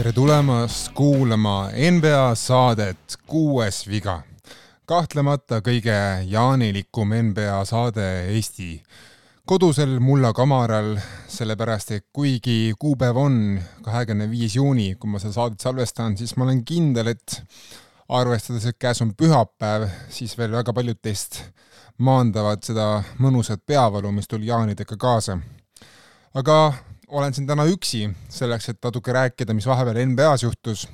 tere tulemast kuulama NBA saadet Kuues viga. kahtlemata kõige jaanilikum NBA saade Eesti kodusel mullakamaral, sellepärast et kuigi kuupäev on kahekümne viis juuni, kui ma seda saadet salvestan, siis ma olen kindel, et arvestades, et käes on pühapäev, siis veel väga paljud teist maandavad seda mõnusat peavalu, mis tuli jaanidega kaasa. aga olen siin täna üksi, selleks et natuke rääkida, mis vahepeal NBA-s juhtus,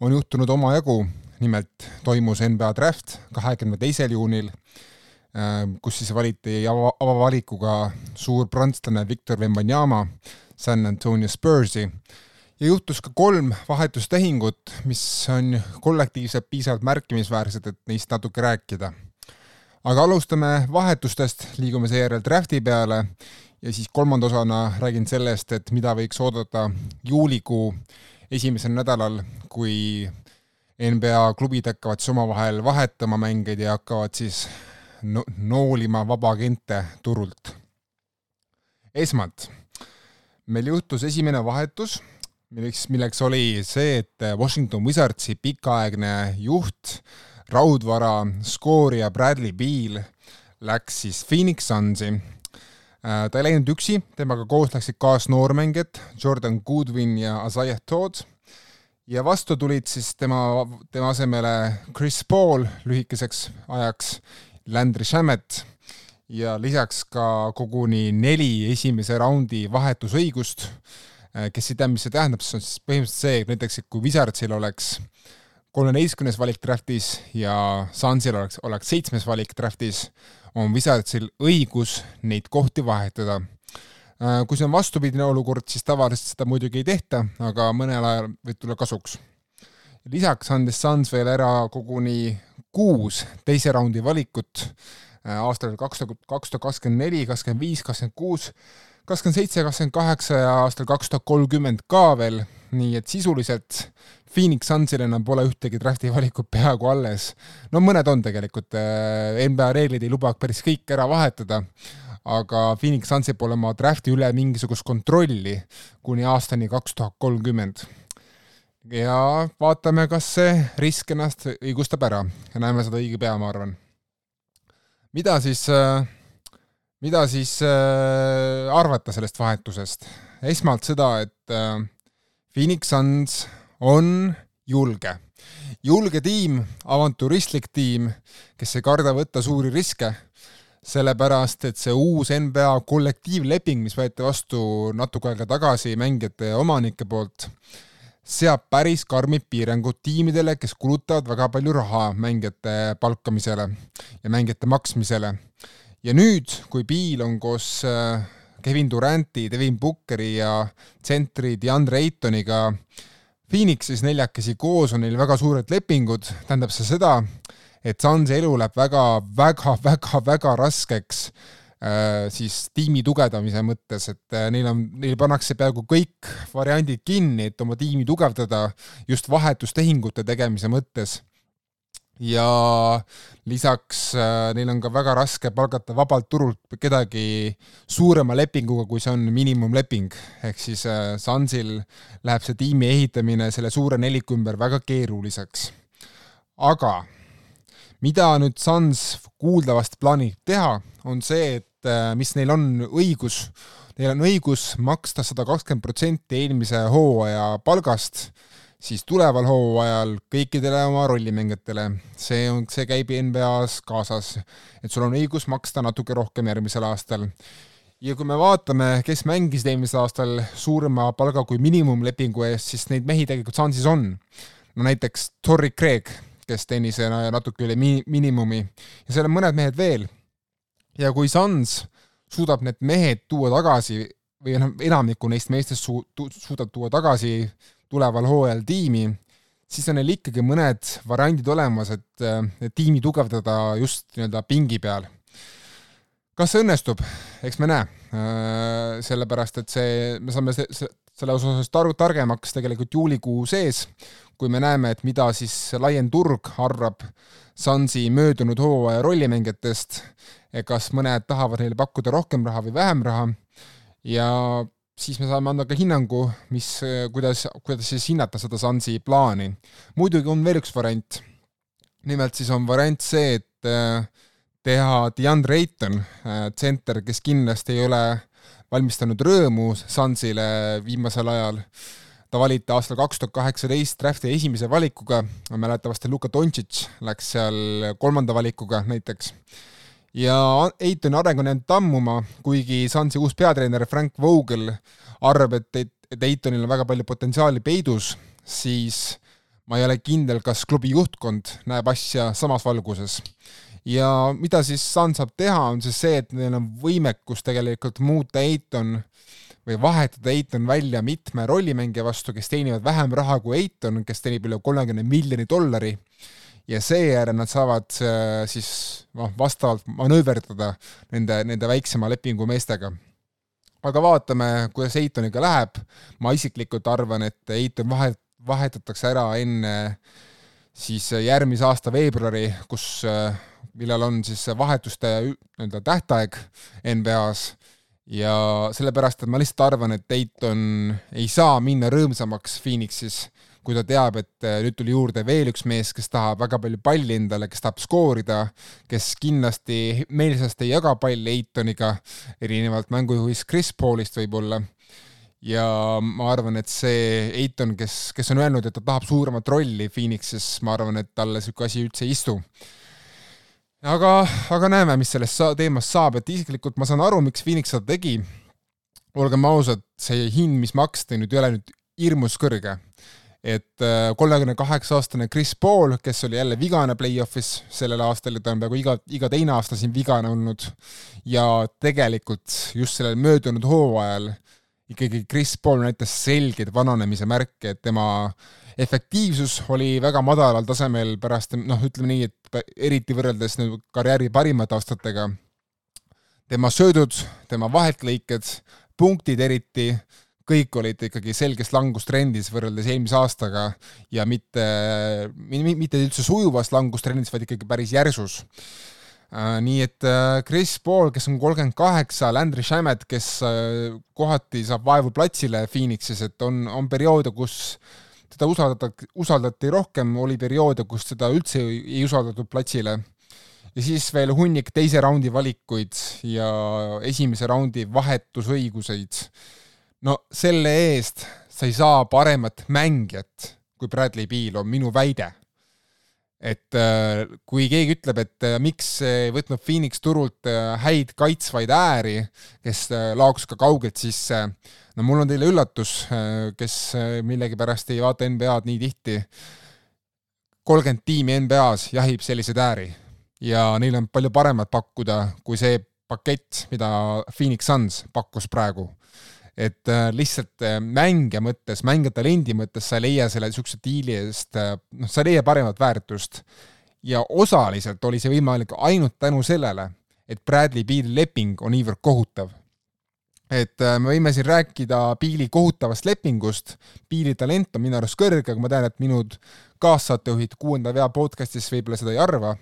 on juhtunud omajagu, nimelt toimus NBA draft kahekümne teisel juunil, äh, kus siis valiti ava, avavalikuga suur prantslane Victor Wembanyama San Antonio Spursi. Ja juhtus ka kolm vahetustehingut, mis on kollektiivselt piisavalt märkimisväärsed, et neist natuke rääkida. aga alustame vahetustest, liigume seejärel drafti peale ja siis kolmanda osana räägin sellest, et mida võiks oodata juulikuu esimesel nädalal, kui NBA klubid hakkavad siis omavahel vahetama mängeid ja hakkavad siis no noolima vabaagente turult. esmalt, meil juhtus esimene vahetus, milleks, milleks oli see, et Washington Wizardsi pikaaegne juht, raudvara skoorija Bradley Beal läks siis Phoenix Sunsi ta ei läinud üksi, temaga koos läksid kaasnoormängijad Jordan Goodwin ja Isaiah Todd. Ja vastu tulid siis tema, tema asemele Chris Paul lühikeseks ajaks, Landry Shamet. Ja lisaks ka koguni neli esimese raundi vahetusõigust, äh, kes ei tea, mis see tähendab, see on siis põhimõtteliselt see, et näiteks, kui Wizardsil oleks kolmeteistkümnes valik draftis ja Sunsil oleks, oleks seitsmes valik draftis, on Wizardsil õigus neid kohti vahetada. Äh, kui see on vastupidine olukord, siis tavaliselt seda muidugi ei tehta, aga mõnel ajal võib tulla kasuks. lisaks andis Suns veel ära koguni kuus teise raundi valikut äh, aastal kaks tuhat, kaks tuhat kakskümmend neli, kakskümmend viis, kakskümmend kuus, kakskümmend seitse, kakskümmend kaheksa ja aastal kaks tuhat kolmkümmend ka veel, nii et sisuliselt Phoenix Sunsil enam pole ühtegi drafti valikut peaaegu alles. no mõned on tegelikult, äh, NBA reeglid ei luba päris kõik ära vahetada, aga Phoenix Sunsil pole oma drafti üle mingisugust kontrolli kuni aastani kaks tuhat kolmkümmend. ja vaatame, kas see risk ennast õigustab ära ja näeme seda õige pea, ma arvan. mida siis, äh, mida siis äh, arvata sellest vahetusest? esmalt seda, et Phoenix Suns on julge. julge tiim, avanturistlik tiim, kes ei karda võtta suuri riske, sellepärast et see uus NBA kollektiivleping, mis võeti vastu natuke aega tagasi mängijate ja omanike poolt, seab päris karmid piirangud tiimidele, kes kulutavad väga palju raha mängijate palkamisele ja mängijate maksmisele. Ja nüüd, kui Piil on koos äh, Kevin Duranti, Devin Bookeri ja tsentri DeAndre Aytoniga Phoenixis neljakesi koos on neil väga suured lepingud, tähendab see seda, et Sunsi elu läheb väga, väga, väga, väga raskeks äh, siis tiimi tugevdamise mõttes, et äh, neil on, neil pannakse peaaegu kõik variandid kinni, et oma tiimi tugevdada just vahetustehingute tegemise mõttes ja lisaks äh, neil on ka väga raske palgata vabalt turult kedagi suurema lepinguga, kui see on miinimumleping. ehk siis äh, Sunsil läheb see tiimi ehitamine selle suure neliku ümber väga keeruliseks. aga mida nüüd Suns kuuldavast plaanib teha, on see, et äh, mis neil on õigus, neil on õigus maksta sada kakskümmend protsenti eelmise hooaja palgast siis tuleval hooajal kõikidele oma rollimängijatele, see on, see käib NBA-s kaasas, et sul on õigus maksta natuke rohkem järgmisel aastal. ja kui me vaatame, kes mängisid eelmisel aastal suurema palga kui miinimumlepingu eest, siis neid mehi tegelikult Sunsis on. no näiteks Torrey Craig, kes teenis natuke üle mi-, miinimumi ja seal on mõned mehed veel. ja kui Suns suudab need mehed tuua tagasi või noh, enamiku neist meestest su-, suudab tuua tagasi tuleval hooajal tiimi, siis on neil ikkagi mõned variandid olemas, et, et tiimi tugevdada just nii-öelda pingi peal. kas see õnnestub, eks me näe, äh, sellepärast et see, me saame se, se, selle osas taru, targemaks tegelikult juulikuu sees, kui me näeme, et mida siis laiem turg arvab Sunsi möödunud hooaja rollimängijatest, kas mõned tahavad neile pakkuda rohkem raha või vähem raha. Ja siis me saame anda ka hinnangu, mis, kuidas, kuidas siis hinnata seda Sunsi plaani. muidugi on veel üks variant. nimelt siis on variant see, et äh, teha DeAndre Ayton, tsenter, kes kindlasti ei ole valmistanud rõõmu Sunsile viimasel ajal. ta valiti aastal kaks tuhat kaheksateist drafti esimese valikuga, mäletatavasti Luka Doncic läks seal kolmanda valikuga näiteks ja Eitoni areng on jäänud tammuma, kuigi Sunsi uus peatreener Frank Vogel arvab, et, et Eitonil on väga palju potentsiaali peidus, siis ma ei ole kindel, kas klubi juhtkond näeb asja samas valguses. ja mida siis Sun saab teha, on siis see, et neil on võimekus tegelikult muuta Eiton või vahetada Eiton välja mitme rollimängija vastu, kes teenivad vähem raha kui Eiton, kes teenib üle kolmekümne miljoni dollari ja seejärel nad saavad äh, siis noh, vastavalt manööverdada nende, nende väiksema lepingu meestega. aga vaatame, kuidas Eitoniga läheb, ma isiklikult arvan, et Eiton vahet, vahetatakse ära enne siis järgmise aasta veebruari, kus, äh, millal on siis vahetuste nii-öelda tähtaeg NBA-s ja sellepärast, et ma lihtsalt arvan, et Eiton ei saa minna rõõmsamaks Phoenixis kui ta teab, et äh, nüüd tuli juurde veel üks mees, kes tahab väga palju palli endale, kes tahab skoorida, kes kindlasti meelsasti ei jaga palli Eitoniga, erinevalt mängujuhist Chris Paulist võib-olla ja ma arvan, et see Eiton, kes, kes on öelnud, et ta tahab suuremat rolli Phoenixis, ma arvan, et talle niisugune asi üldse ei istu. aga, aga näeme, mis sellest teemast saab, et isiklikult ma saan aru, miks Phoenix seda tegi. olgem ausad, see hind, mis maksti nüüd ei ole nüüd hirmus kõrge et äh, kolmekümne kaheksa aastane Chris Paul, kes oli jälle vigane play-off'is sellel aastal ja ta on peaaegu iga, iga teine aasta siin vigane olnud ja tegelikult just sellel möödunud hooajal ikkagi Chris Paul näitas selgeid vananemise märke, et tema efektiivsus oli väga madalal tasemel pärast, noh, ütleme nii, et eriti võrreldes nüüd karjääri parimate aastatega. tema söödud, tema vaheltlõiked, punktid eriti kõik olid ikkagi selges langustrendis võrreldes eelmise aastaga ja mitte, mitte üldse sujuvas langustrendis, vaid ikkagi päris järsus. Äh, nii et äh, Chris Paul, kes on kolmkümmend kaheksa, Landry Shamet, kes äh, kohati saab vaevu platsile Phoenixis, et on, on perioode, kus teda usaldati, usaldati rohkem, oli perioode, kus teda üldse ei, ei usaldatud platsile ja siis veel hunnik teise raundi valikuid ja esimese raundi vahetusõiguseid no selle eest sa ei saa paremat mängijat kui Bradley Beal, on minu väide. et äh, kui keegi ütleb, et äh, miks ei võtnud Phoenix turult äh, häid kaitsvaid ääri, kes laoks ka kaugelt sisse, no mul on teile üllatus, kes millegipärast ei vaata NBA-d nii tihti, kolmkümmend tiimi NBA-s jahib selliseid ääri ja neil on palju paremat pakkuda kui see pakett, mida Phoenix Suns pakkus praegu et äh, lihtsalt äh, mängija mõttes, mängija talendi mõttes sa ei leia selle niisuguse diili eest, äh, noh, sa ei leia paremat väärtust. ja osaliselt oli see võimalik ainult tänu sellele, et Bradley Beali leping on niivõrd kohutav. et me võime siin rääkida Beali kohutavast lepingust, Beali talent on minu arust kõrge, aga ma tean, et minu kaassaatejuhid Kuuenda vea podcastis võib-olla seda ei arva,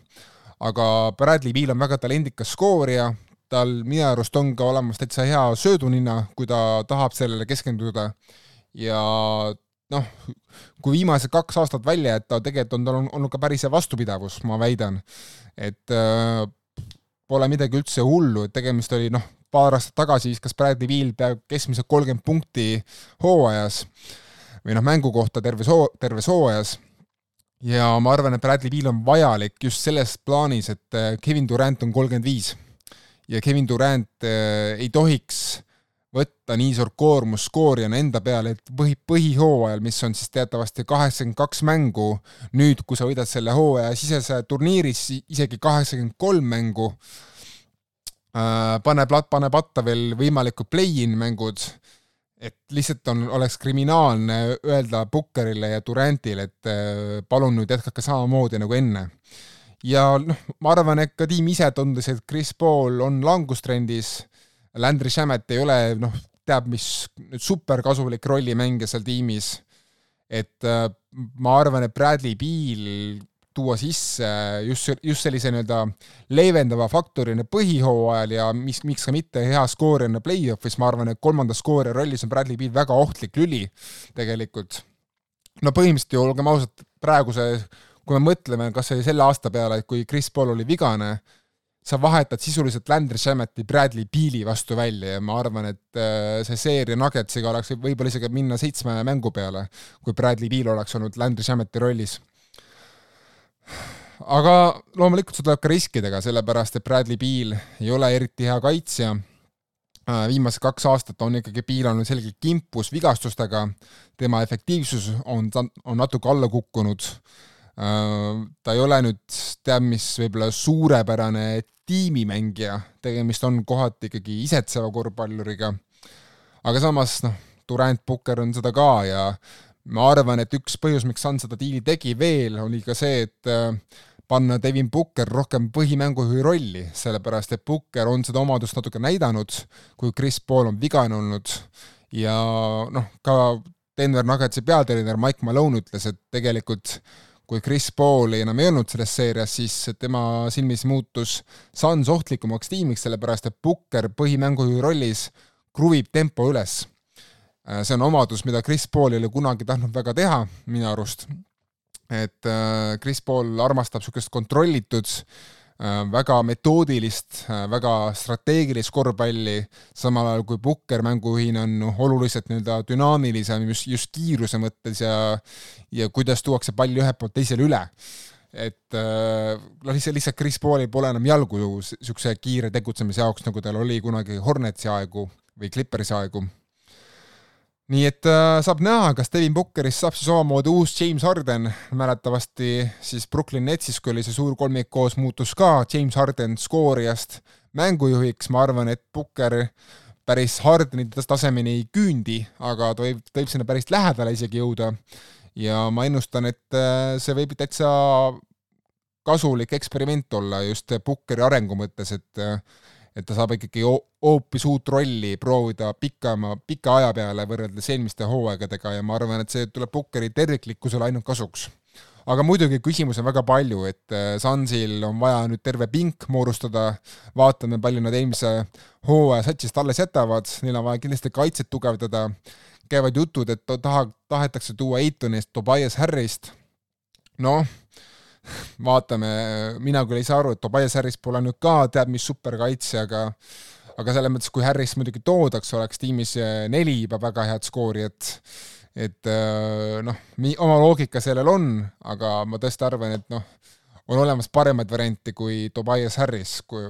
aga Bradley Beal on väga talendikas skoorija, tal minu arust on ka olemas täitsa hea söödunina, kui ta tahab sellele keskenduda. ja noh, kui viimased kaks aastat välja jätta, tegelikult on tal olnud ka päris hea vastupidavus, ma väidan. et äh, pole midagi üldse hullu, et tegemist oli noh, paar aastat tagasi viskas Bradley Beal peaaegu keskmiselt kolmkümmend punkti hooajas või noh, mängu kohta terves hoo-, terves hooajas ja ma arvan, et Bradley Beal on vajalik just selles plaanis, et äh, Kevin Durant on kolmkümmend viis ja Kevin Durant äh, ei tohiks võtta nii suurt koormust skoorijana enda peale, et põhi, põhihooajal, mis on siis teatavasti kaheksakümmend kaks mängu, nüüd, kui sa võidad selle hooaja sisese turniiris isegi kaheksakümmend kolm mängu äh,, pane plat-, pane patta veel võimalikud play-in mängud, et lihtsalt on, oleks kriminaalne öelda Bookerile ja Durantile, et äh, palun nüüd jätkake samamoodi nagu enne ja noh, ma arvan, et ka tiim ise tundus, et Chris Paul on langustrendis, Landry Shamet ei ole noh, teab mis nüüd superkasulik rollimängija seal tiimis, et äh, ma arvan, et Bradley Beal tuua sisse just, just sellise nii-öelda leevendava faktorina põhihooajal ja mis, miks ka mitte hea skoorina play-off'is, ma arvan, et kolmanda skoori rollis on Bradley Beal väga ohtlik lüli tegelikult. no põhimõtteliselt ju, olgem ausad, praeguse, kui me mõtleme kas või selle aasta peale, et kui Chris Paul oli vigane, sa vahetad sisuliselt Landry Shameti Bradley Beali vastu välja ja ma arvan, et äh, see seeria Nuggetsiga oleks võib-olla isegi minna seitsme mängu peale, kui Bradley Beal oleks olnud Landry Shameti rollis. aga loomulikult see tuleb ka riskidega, sellepärast et Bradley Beal ei ole eriti hea kaitsja, äh, viimased kaks aastat on ikkagi Beal olnud selgelt kimpus vigastustega, tema efektiivsus on, on natuke alla kukkunud ta ei ole nüüd teab mis võib-olla suurepärane tiimimängija, tegemist on kohati ikkagi isetseva korvpalluriga, aga samas noh, Durand Pukker on seda ka ja ma arvan, et üks põhjus, miks Sun seda diili tegi veel, oli ka see, et äh, panna Devin Booker rohkem põhimängujuhi rolli, sellepärast et Booker on seda omadust natuke näidanud, kui Chris Paul on vigane olnud. Ja noh, ka Denver Nuggetsi peatreener Mike Malone ütles, et tegelikult kui Chris Pauli enam ei olnud selles seerias, siis tema silmis muutus Suns ohtlikumaks tiimiks, sellepärast et Booker põhimängujuhi rollis kruvib tempo üles. Äh, see on omadus, mida Chris Paul ei ole kunagi tahtnud väga teha, minu arust. et äh, Chris Paul armastab niisugust kontrollitud Äh, väga metoodilist, äh, väga strateegilist korvpalli, samal ajal kui Pukker mängujuhina on oluliselt nii-öelda dünaamilisem just, just kiiruse mõttes ja ja kuidas tuuakse pall ühelt poolt teisele üle. et äh, noh, lihtsalt, lihtsalt Chris Paulil pole enam jalgu niisuguse kiire tegutsemise jaoks, nagu tal oli kunagi Hornetsi aegu või Clippersi aegu nii et äh, saab näha, kas Devin Bookerist saab siis omamoodi uus James Harden, mäletavasti siis Brooklyn Netsis, kui oli see suur kolmik koos, muutus ka James Harden skoorijast mängujuhiks, ma arvan, et Booker päris Hardeni tasemeni ei küündi, aga ta võib, ta võib sinna päris lähedale isegi jõuda. ja ma ennustan, et äh, see võib täitsa kasulik eksperiment olla just Bookeri arengu mõttes, et äh, et ta saab ikkagi hoopis uut rolli proovida pikema, pika aja peale võrreldes eelmiste hooaegadega ja ma arvan, et see tuleb Pukkeri terviklikkusele ainult kasuks. aga muidugi küsimusi on väga palju, et äh, Sunsil on vaja nüüd terve pink moodustada, vaatame, palju nad eelmise hooaja satsist alles jätavad, neil on vaja kindlasti kaitset tugevdada, käivad jutud, et taha, tahetakse tuua Eitonist Tobias Harrist, noh vaatame, mina küll ei saa aru, et Tobias Harris pole nüüd ka teab mis superkaitse, aga aga selles mõttes, kui Harris muidugi toodaks, oleks tiimis neli juba väga head skoori, et et äh, noh, oma loogika sellel on, aga ma tõesti arvan, et noh, on olemas paremaid variante kui Tobias Harris, kui,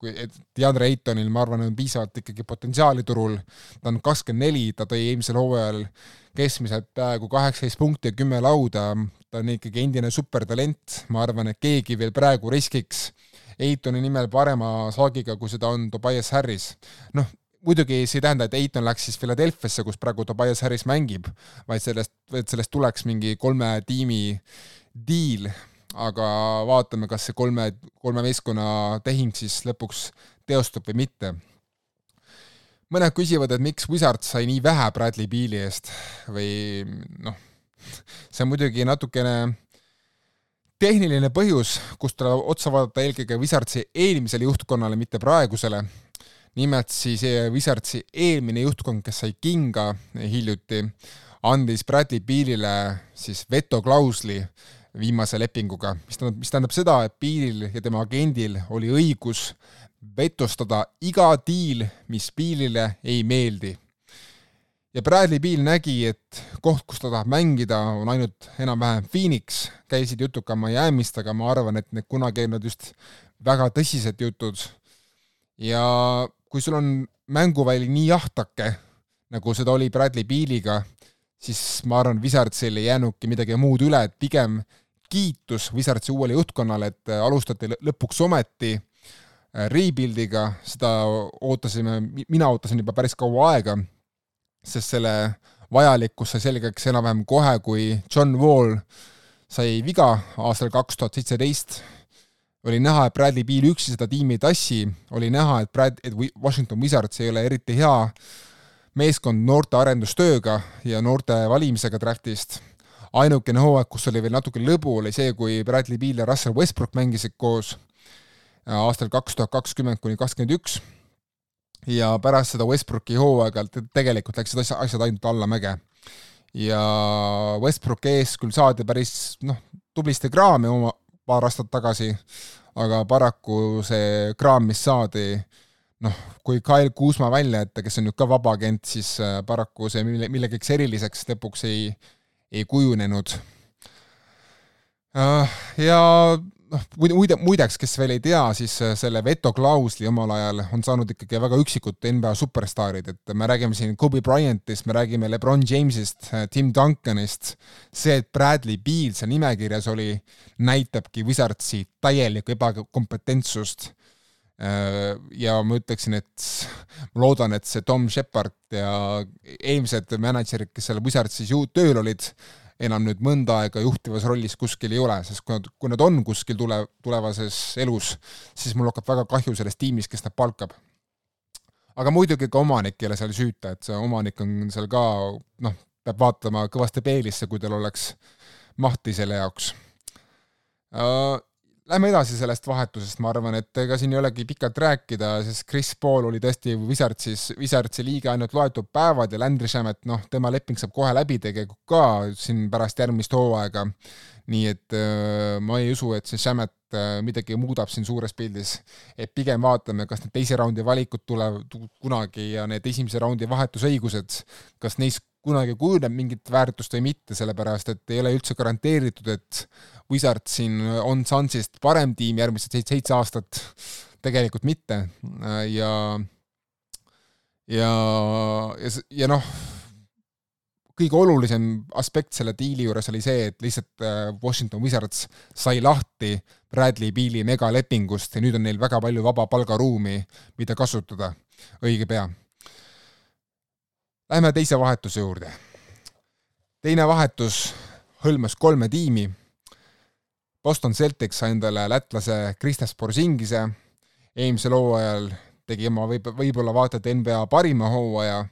kui DeAndre Aytonil, ma arvan, on piisavalt ikkagi potentsiaali turul, ta on kakskümmend neli, ta tõi eelmisel hooajal keskmiselt peaaegu kaheksateist punkti ja kümme lauda, ta on ikkagi endine supertalent, ma arvan, et keegi veel praegu riskiks Eitoni nimel parema saagiga, kui seda on Tobias Harris. noh, muidugi see ei tähenda, et Eiton läks siis Philadelphiasse, kus praegu Tobias Harris mängib, vaid sellest, et sellest tuleks mingi kolme tiimi diil, aga vaatame, kas see kolme, kolme meeskonna tehing siis lõpuks teostub või mitte. mõned küsivad, et miks Wizards sai nii vähe Bradley Beali eest või noh, see on muidugi natukene tehniline põhjus, kust tuleb otsa vaadata eelkõige Wizardsi eelmisele juhtkonnale, mitte praegusele. nimelt siis eh, Wizardsi eelmine juhtkond, kes sai kinga hiljuti, andis Bradley Bealile siis vetoklausli viimase lepinguga, mis tähendab, mis tähendab seda, et Bealil ja tema agendil oli õigus vetostada iga diil, mis Bealile ei meeldi. Ja Bradley Beal nägi, et koht, kus ta tahab mängida, on ainult enam-vähem Phoenix, käisid jutud ka Miami'st, aga ma arvan, et need kunagi ei olnud just väga tõsised jutud. ja kui sul on mänguväli nii jahtake, nagu seda oli Bradley Bealiga, siis ma arvan, Wizardsil ei jäänudki midagi muud üle, et pigem kiitus Wizardsi uuele juhtkonnale, et alustati lõpuks ometi äh, rebuild'iga, seda ootasime, mina ootasin juba päris kaua aega sest selle vajalikkus sai selgeks enam-vähem kohe, kui John Wall sai viga aastal kaks tuhat seitseteist. oli näha, et Bradley Beal üksi seda tiimi ei tassi, oli näha, et Brad, et Washington Wizards ei ole eriti hea meeskond noorte arendustööga ja noorte valimisega draftist, ainukene hooaeg, kus oli veel natuke lõbu, oli see, kui Bradley Beal ja Russell Westbrook mängisid koos äh, aastal kaks tuhat kakskümmend kuni kakskümmend üks ja pärast seda Westbrooki hooaega tegelikult läksid asja, asjad ainult allamäge. ja Westbrooki ees küll saadi päris noh, tublisti kraami oma paar aastat tagasi, aga paraku see kraam, mis saadi, noh, kui Kyle Kuusma välja jätta, kes on nüüd ka vaba agent, siis äh, paraku see mille, millegiks eriliseks lõpuks ei, ei kujunenud. Äh, ja noh, muide, muideks, kes veel ei tea, siis äh, selle vetoklausli omal ajal on saanud ikkagi väga üksikud NBA superstaarid, et me räägime siin Kobe Bryantist, me räägime Lebron Jamesist, Tim Duncanist, see, et Bradley Beal seal nimekirjas oli, näitabki Wizardsi täielikku ebakompetentsust Äh, ja ma ütleksin, et ma loodan, et see Tom Shepard ja eelmised mänedžerid, kes seal Wizardsis ju tööl olid, enam nüüd mõnda aega juhtivas rollis kuskil ei ole, sest kui nad, kui nad on kuskil tule, tulevases elus, siis mul hakkab väga kahju sellest tiimist, kes nad palkab. aga muidugi ka omanik ei ole seal süüta, et see omanik on seal ka noh, peab vaatama kõvasti peeglisse, kui tal oleks mahti selle jaoks äh, Lähme edasi sellest vahetusest, ma arvan, et ega siin ei olegi pikalt rääkida, sest Chris Paul oli tõesti Wizardsis, Wizardsi liige ainult loetud päevad ja Landry Shamet, noh, tema leping saab kohe läbi tegelikult ka siin pärast järgmist hooaega. nii et äh, ma ei usu, et see Shamet äh, midagi muudab siin suures pildis. et pigem vaatame, kas need teise raundi valikud tulevad kunagi ja need esimese raundi vahetusõigused, kas neis kunagi kujuneb mingit väärtust või mitte, sellepärast et ei ole üldse garanteeritud, et Wizard siin on Sunsist parem tiim järgmised seitse, aastat, tegelikult mitte. Ja ja, ja, ja noh, kõige olulisem aspekt selle diili juures oli see, et lihtsalt äh, Washington Wizards sai lahti Bradley Beali megalepingust ja nüüd on neil väga palju vaba palgaruumi, mida kasutada. Õige pea Lähme teise vahetuse juurde. teine vahetus hõlmas kolme tiimi. Boston Celtics sai endale lätlase Kristaps Porzingise, eelmisel hooajal tegi oma võib, võib-olla vaata et NBA parima hooaja,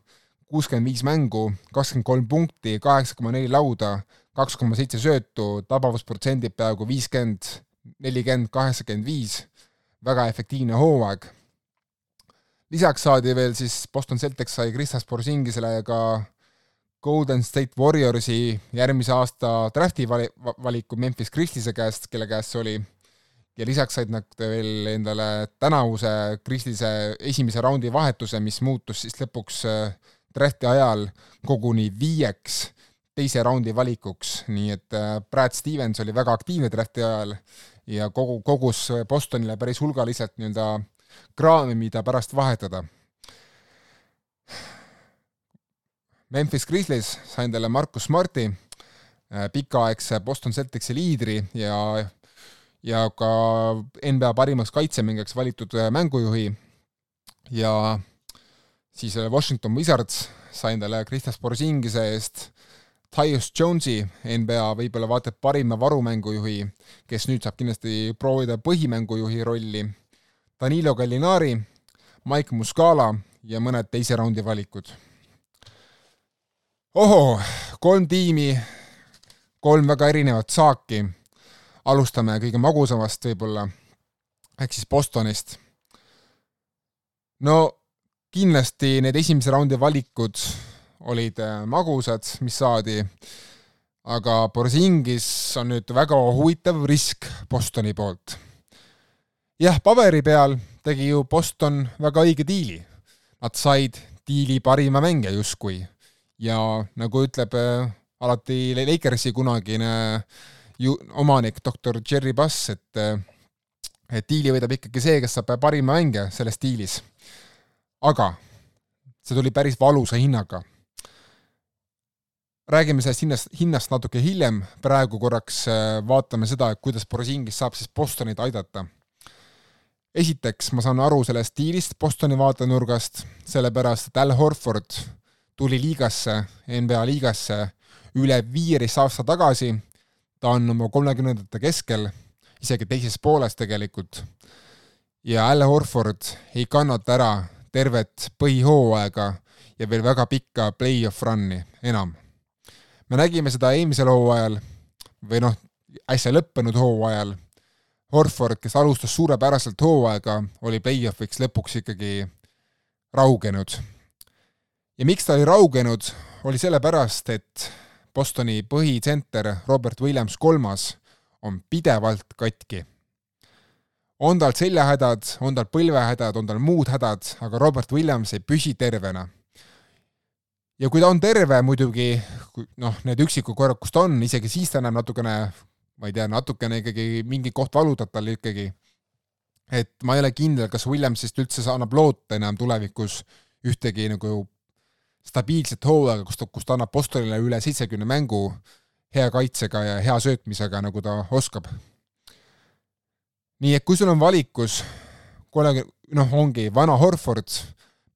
kuuskümmend viis mängu, kakskümmend kolm punkti, kaheksa koma neli lauda, kaks koma seitse söötu, tabavusprotsendid peaaegu viiskümmend, nelikümmend, kaheksakümmend viis, väga efektiivne hooaeg lisaks saadi veel siis, Boston Celtics sai Kristaps Porzingisele ka Golden State Warriorsi järgmise aasta drafti vali-, valiku Memphis Grizzliese käest, kelle käest see oli, ja lisaks said nad veel endale tänavuse Grizzliese esimese raundi vahetuse, mis muutus siis lõpuks äh, drafti ajal koguni viieks teise raundi valikuks, nii et äh, Brad Stevens oli väga aktiivne drafti ajal ja kogu, kogus Bostonile päris hulgaliselt nii-öelda kraami, mida pärast vahetada. Memphis Grizzlies sai endale Markus Smarti, äh, pikaaegse Boston Celticsi liidri ja, ja ka NBA parimaks kaitsemängijaks valitud äh, mängujuhi. Ja siis äh, Washington Wizards sai endale Kristaps Porzingise eest. Tyus Jonesi, NBA võib-olla vaata et parima varumängujuhi, kes nüüd saab kindlasti proovida põhimängujuhi rolli Danilo Gallinari, Mike Muscala ja mõned teise raundi valikud. ohoo, kolm tiimi, kolm väga erinevat saaki. alustame kõige magusamast võib-olla, ehk siis Bostonist. no kindlasti need esimese raundi valikud olid äh, magusad, mis saadi, aga Borsingis on nüüd väga huvitav risk Bostoni poolt jah, paberi peal tegi ju Boston väga õige diili. Nad said diili parima mängija justkui ja nagu ütleb äh, alati Lakersi kunagine ju omanik doktor Jerry Buss, et äh, et diili võidab ikkagi see, kes saab parima mängija selles diilis. aga see tuli päris valusa hinnaga. räägime sellest hinnast, hinnast natuke hiljem, praegu korraks äh, vaatame seda, kuidas Borisingis saab siis Bostonit aidata esiteks ma saan aru sellest stiilist Bostoni vaatenurgast, sellepärast et Al Horford tuli liigasse, NBA liigasse üle viieteist aasta tagasi, ta on oma kolmekümnendate keskel, isegi teises pooles tegelikult, ja Al Horford ei kannata ära tervet põhihooaega ja veel väga pikka play-off run'i enam. me nägime seda eelmisel hooajal või noh, äsja lõppenud hooajal. Horford, kes alustas suurepäraselt hooaega, oli play-off'iks lõpuks ikkagi raugenud. ja miks ta oli raugenud, oli sellepärast, et Bostoni põhitsenter Robert Williams kolmas on pidevalt katki. on tal seljahädad, on tal põlvehädad, on tal muud hädad, aga Robert Williams ei püsi tervena ja kui ta on terve muidugi, noh, need üksikud korrad, kus ta on, isegi siis ta näeb natukene, ma ei tea, natukene ikkagi mingi koht valutab tal ikkagi. et ma ei ole kindel, kas Williamsist üldse annab loota enam tulevikus ühtegi nagu stabiilset hooaega, kus ta, kus ta annab Bostonile üle seitsekümne mängu hea kaitsega ja hea söötmisega, nagu ta oskab. nii et kui sul on valikus kolmekümne, noh, ongi vana Horford,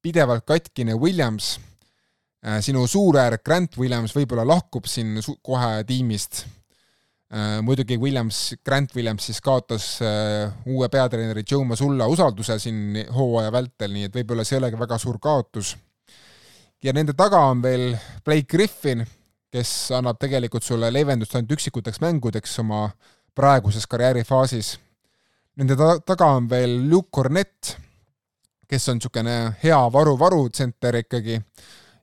pidevalt katkine Williams Äh, sinu suuräär Grant Williams võib-olla lahkub siin kohe tiimist. Äh, muidugi Williams, Grant Williams siis kaotas äh, uue peatreeneri Joe Masulla usalduse siin hooaja vältel, nii et võib-olla see ei olegi väga suur kaotus. ja nende taga on veel Blake Griffin, kes annab tegelikult sulle leevendust ainult üksikuteks mängudeks oma praeguses karjäärifaasis. Nende ta taga on veel Luke Cornett, kes on niisugune hea varu-varu tsenter ikkagi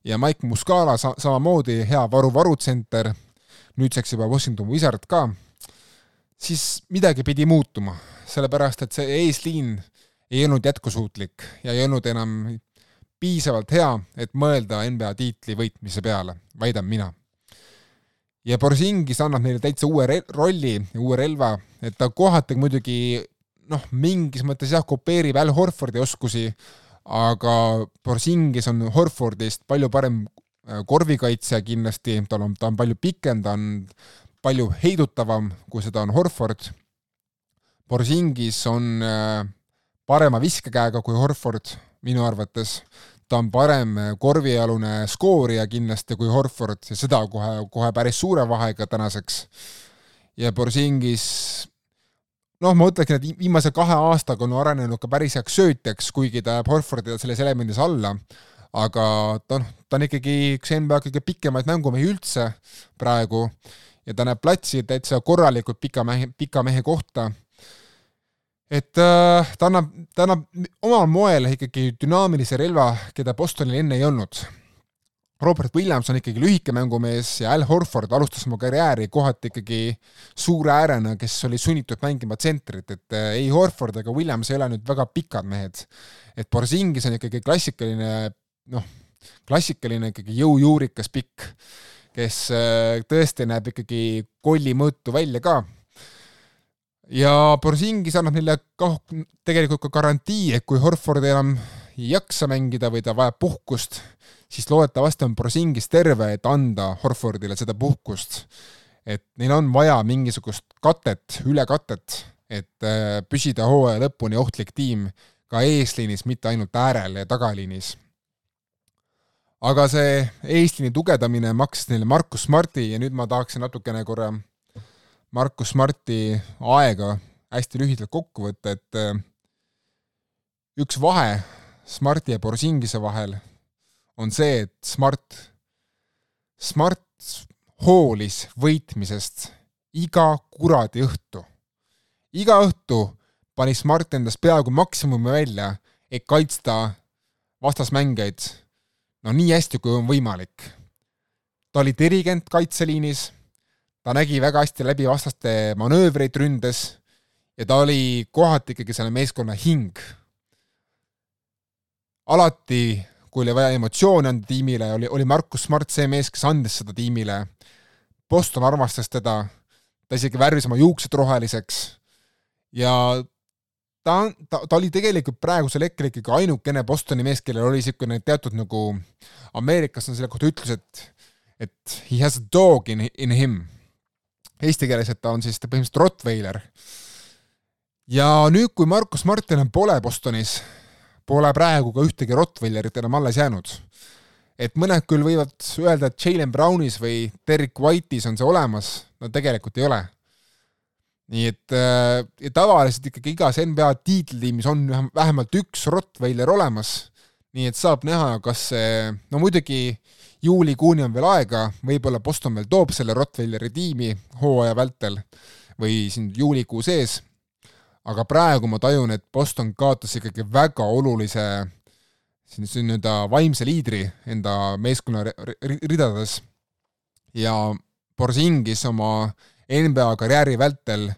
ja Mike Muscala sa-, samamoodi hea varu-varutsenter, nüüdseks juba Washington Wizard ka, siis midagi pidi muutuma, sellepärast et see eesliin ei olnud jätkusuutlik ja ei olnud enam piisavalt hea, et mõelda NBA tiitli võitmise peale, väidan mina. ja Borsingis annab neile täitsa uue rolli uue relva, et ta kohati muidugi noh, mingis mõttes jah, kopeerib Al Horfordi oskusi, aga Porzingis on Horfordist palju parem äh, korvikaitsja kindlasti, tal on, ta on palju pikem, ta on palju heidutavam, kui seda on Horford. Porzingis on äh, parema viskekäega kui Horford minu arvates, ta on parem äh, korvialune skoorija kindlasti kui Horford ja seda kohe, kohe päris suure vahega tänaseks. ja Porzingis noh, ma ütleksin, et viimase kahe aastaga on arenenud ka päris heaks söötjaks, kuigi ta jääb Horfordile selles elemendis alla, aga ta noh, ta on ikkagi üks NBA kõige pikemaid mängumehi üldse praegu ja ta näeb platsi täitsa korralikult pika mehe, pika mehe kohta. et äh, ta annab, ta annab omal moel ikkagi dünaamilise relva, keda Bostonil enne ei olnud Robert Williams on ikkagi lühike mängumees ja Al Horford alustas oma karjääri kohati ikkagi suure äärena, kes oli sunnitud mängima tsentrit, et äh, ei Horford ega Williams ei ole nüüd väga pikad mehed. et Borzingis on ikkagi klassikaline noh, klassikaline ikkagi jõujuurikas pikk, kes äh, tõesti näeb ikkagi kolli mõõtu välja ka. ja Borzingis annab neile kah tegelikult ka garantii, et kui Horford enam ei jaksa mängida või ta vajab puhkust, siis loodetavasti on Brosingis terve, et anda Horfordile seda puhkust. et neil on vaja mingisugust katet, ülekatet, et äh, püsida hooaja lõpuni ohtlik tiim ka eesliinis, mitte ainult äärel ja tagaliinis. Aga see eesliini tugevdamine maksis neile Markus Smarti ja nüüd ma tahaksin natukene korra Markus Smarti aega hästi lühidalt kokku võtta, et äh, üks vahe Smarti ja Borsingise vahel on see, et Smart, Smart hoolis võitmisest iga kuradi õhtu. iga õhtu pani Smart endast peaaegu maksimumi välja, et kaitsta vastasmängijaid no nii hästi, kui on võimalik. ta oli dirigent kaitseliinis, ta nägi väga hästi läbi vastaste manöövreid ründes ja ta oli kohati ikkagi selle meeskonna hing. alati kui oli vaja emotsioone anda tiimile, oli, oli Markus Smart see mees, kes andis seda tiimile. Boston armastas teda, ta isegi värvis oma juuksed roheliseks ja ta, ta, ta oli tegelikult praegusel hetkel ikkagi ainukene Bostoni mees, kellel oli niisugune teatud nagu, Ameerikas on selle kohta ütlus, et et he has a dog in, in him. Eesti keeles, et ta on siis põhimõtteliselt Rottweiler. ja nüüd, kui Markus Martin pole Bostonis, pole praegu ka ühtegi Rottweilerit enam alles jäänud. et mõned küll võivad öelda, et Jalen Brownis või Derek White'is on see olemas, no tegelikult ei ole. Nii et äh, ja tavaliselt ikkagi igas NBA tiitlitiimis on vähemalt üks Rottweiler olemas, nii et saab näha, kas see, no muidugi juulikuuni on veel aega, võib-olla Boston veel toob selle Rottweileri tiimi hooaja vältel või siin juulikuu sees, aga praegu ma tajun, et Boston kaotas ikkagi väga olulise siin nii-öelda vaimse liidri enda meeskonna ridades. Ja Borzingis oma NBA karjääri vältel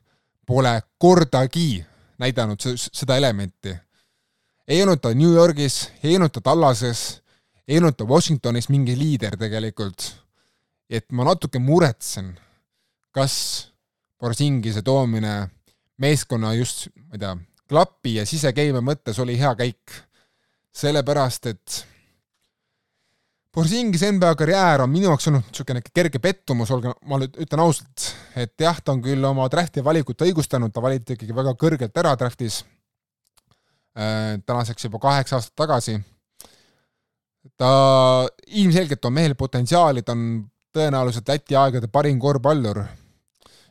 pole kordagi näidanud seda elementi ei olnud ta New Yorgis, ei olnud ta Tallases, ei olnud ta Washingtonis mingi liider tegelikult. et ma natuke muretsen, kas Borsingise toomine meeskonna just, ma ei tea, klapi ja sisekeime mõttes oli hea käik. sellepärast, et Borsingis NBA karjäär on minu jaoks olnud niisugune kerge pettumus, olge, ma nüüd ütlen ausalt, et jah, ta on küll oma drafti valikut õigustanud, ta valiti ikkagi väga kõrgelt ära draftis Äh, tänaseks juba kaheksa aastat tagasi. ta ilmselgelt on mehel potentsiaali, ta on tõenäoliselt Läti aegade parim korvpallur.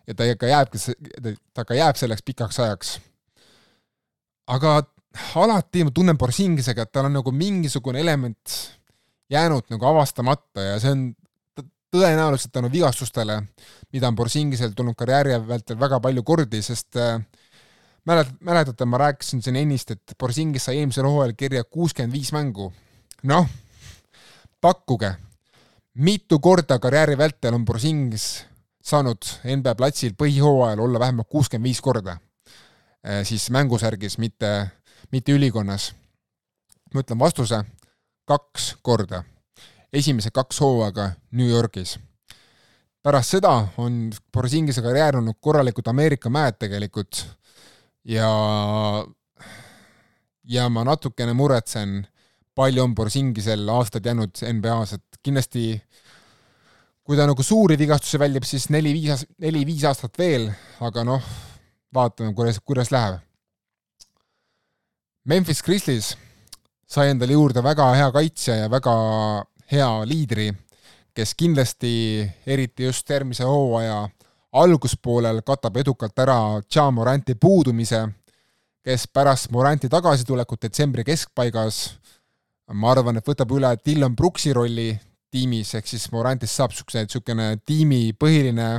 ja ta ikka jääbki, ta ka jääb selleks pikaks ajaks. aga alati ma tunnen Borsingisega, et tal on nagu mingisugune element jäänud nagu avastamata ja see on tõenäoliselt tänu vigastustele, mida on Borsingisel tulnud karjääri vältel väga palju kordi, sest äh, mäletad, mäletate, ma rääkisin siin ennist, et Borsingis sai eelmisel hooajal kirja kuuskümmend viis mängu. noh, pakkuge, mitu korda karjääri vältel on Borsingis saanud NBA platsil põhihooajal olla vähemalt kuuskümmend viis korda eh, siis mängusärgis, mitte, mitte ülikonnas. ma ütlen vastuse, kaks korda. esimesed kaks hooaega New Yorgis. pärast seda on Borsingise karjäär olnud korralikud Ameerika mäed tegelikult ja, ja ma natukene muretsen, palju on Borsingisel aastaid jäänud NBA-s, et kindlasti kui ta nagu suuri vigastusi väljub, siis neli-viis, neli-viis aastat veel, aga noh, vaatame, kuidas, kuidas läheb. Memphis Grizzlies sai endale juurde väga hea kaitsja ja väga hea liidri, kes kindlasti, eriti just järgmise hooaja alguspoolel katab edukalt ära Ja Moranti puudumise, kes pärast Moranti tagasitulekut detsembri keskpaigas ma arvan, et võtab üle Dylan Brooksi rolli tiimis, ehk siis Morantist saab niisugune, niisugune tiimi põhiline,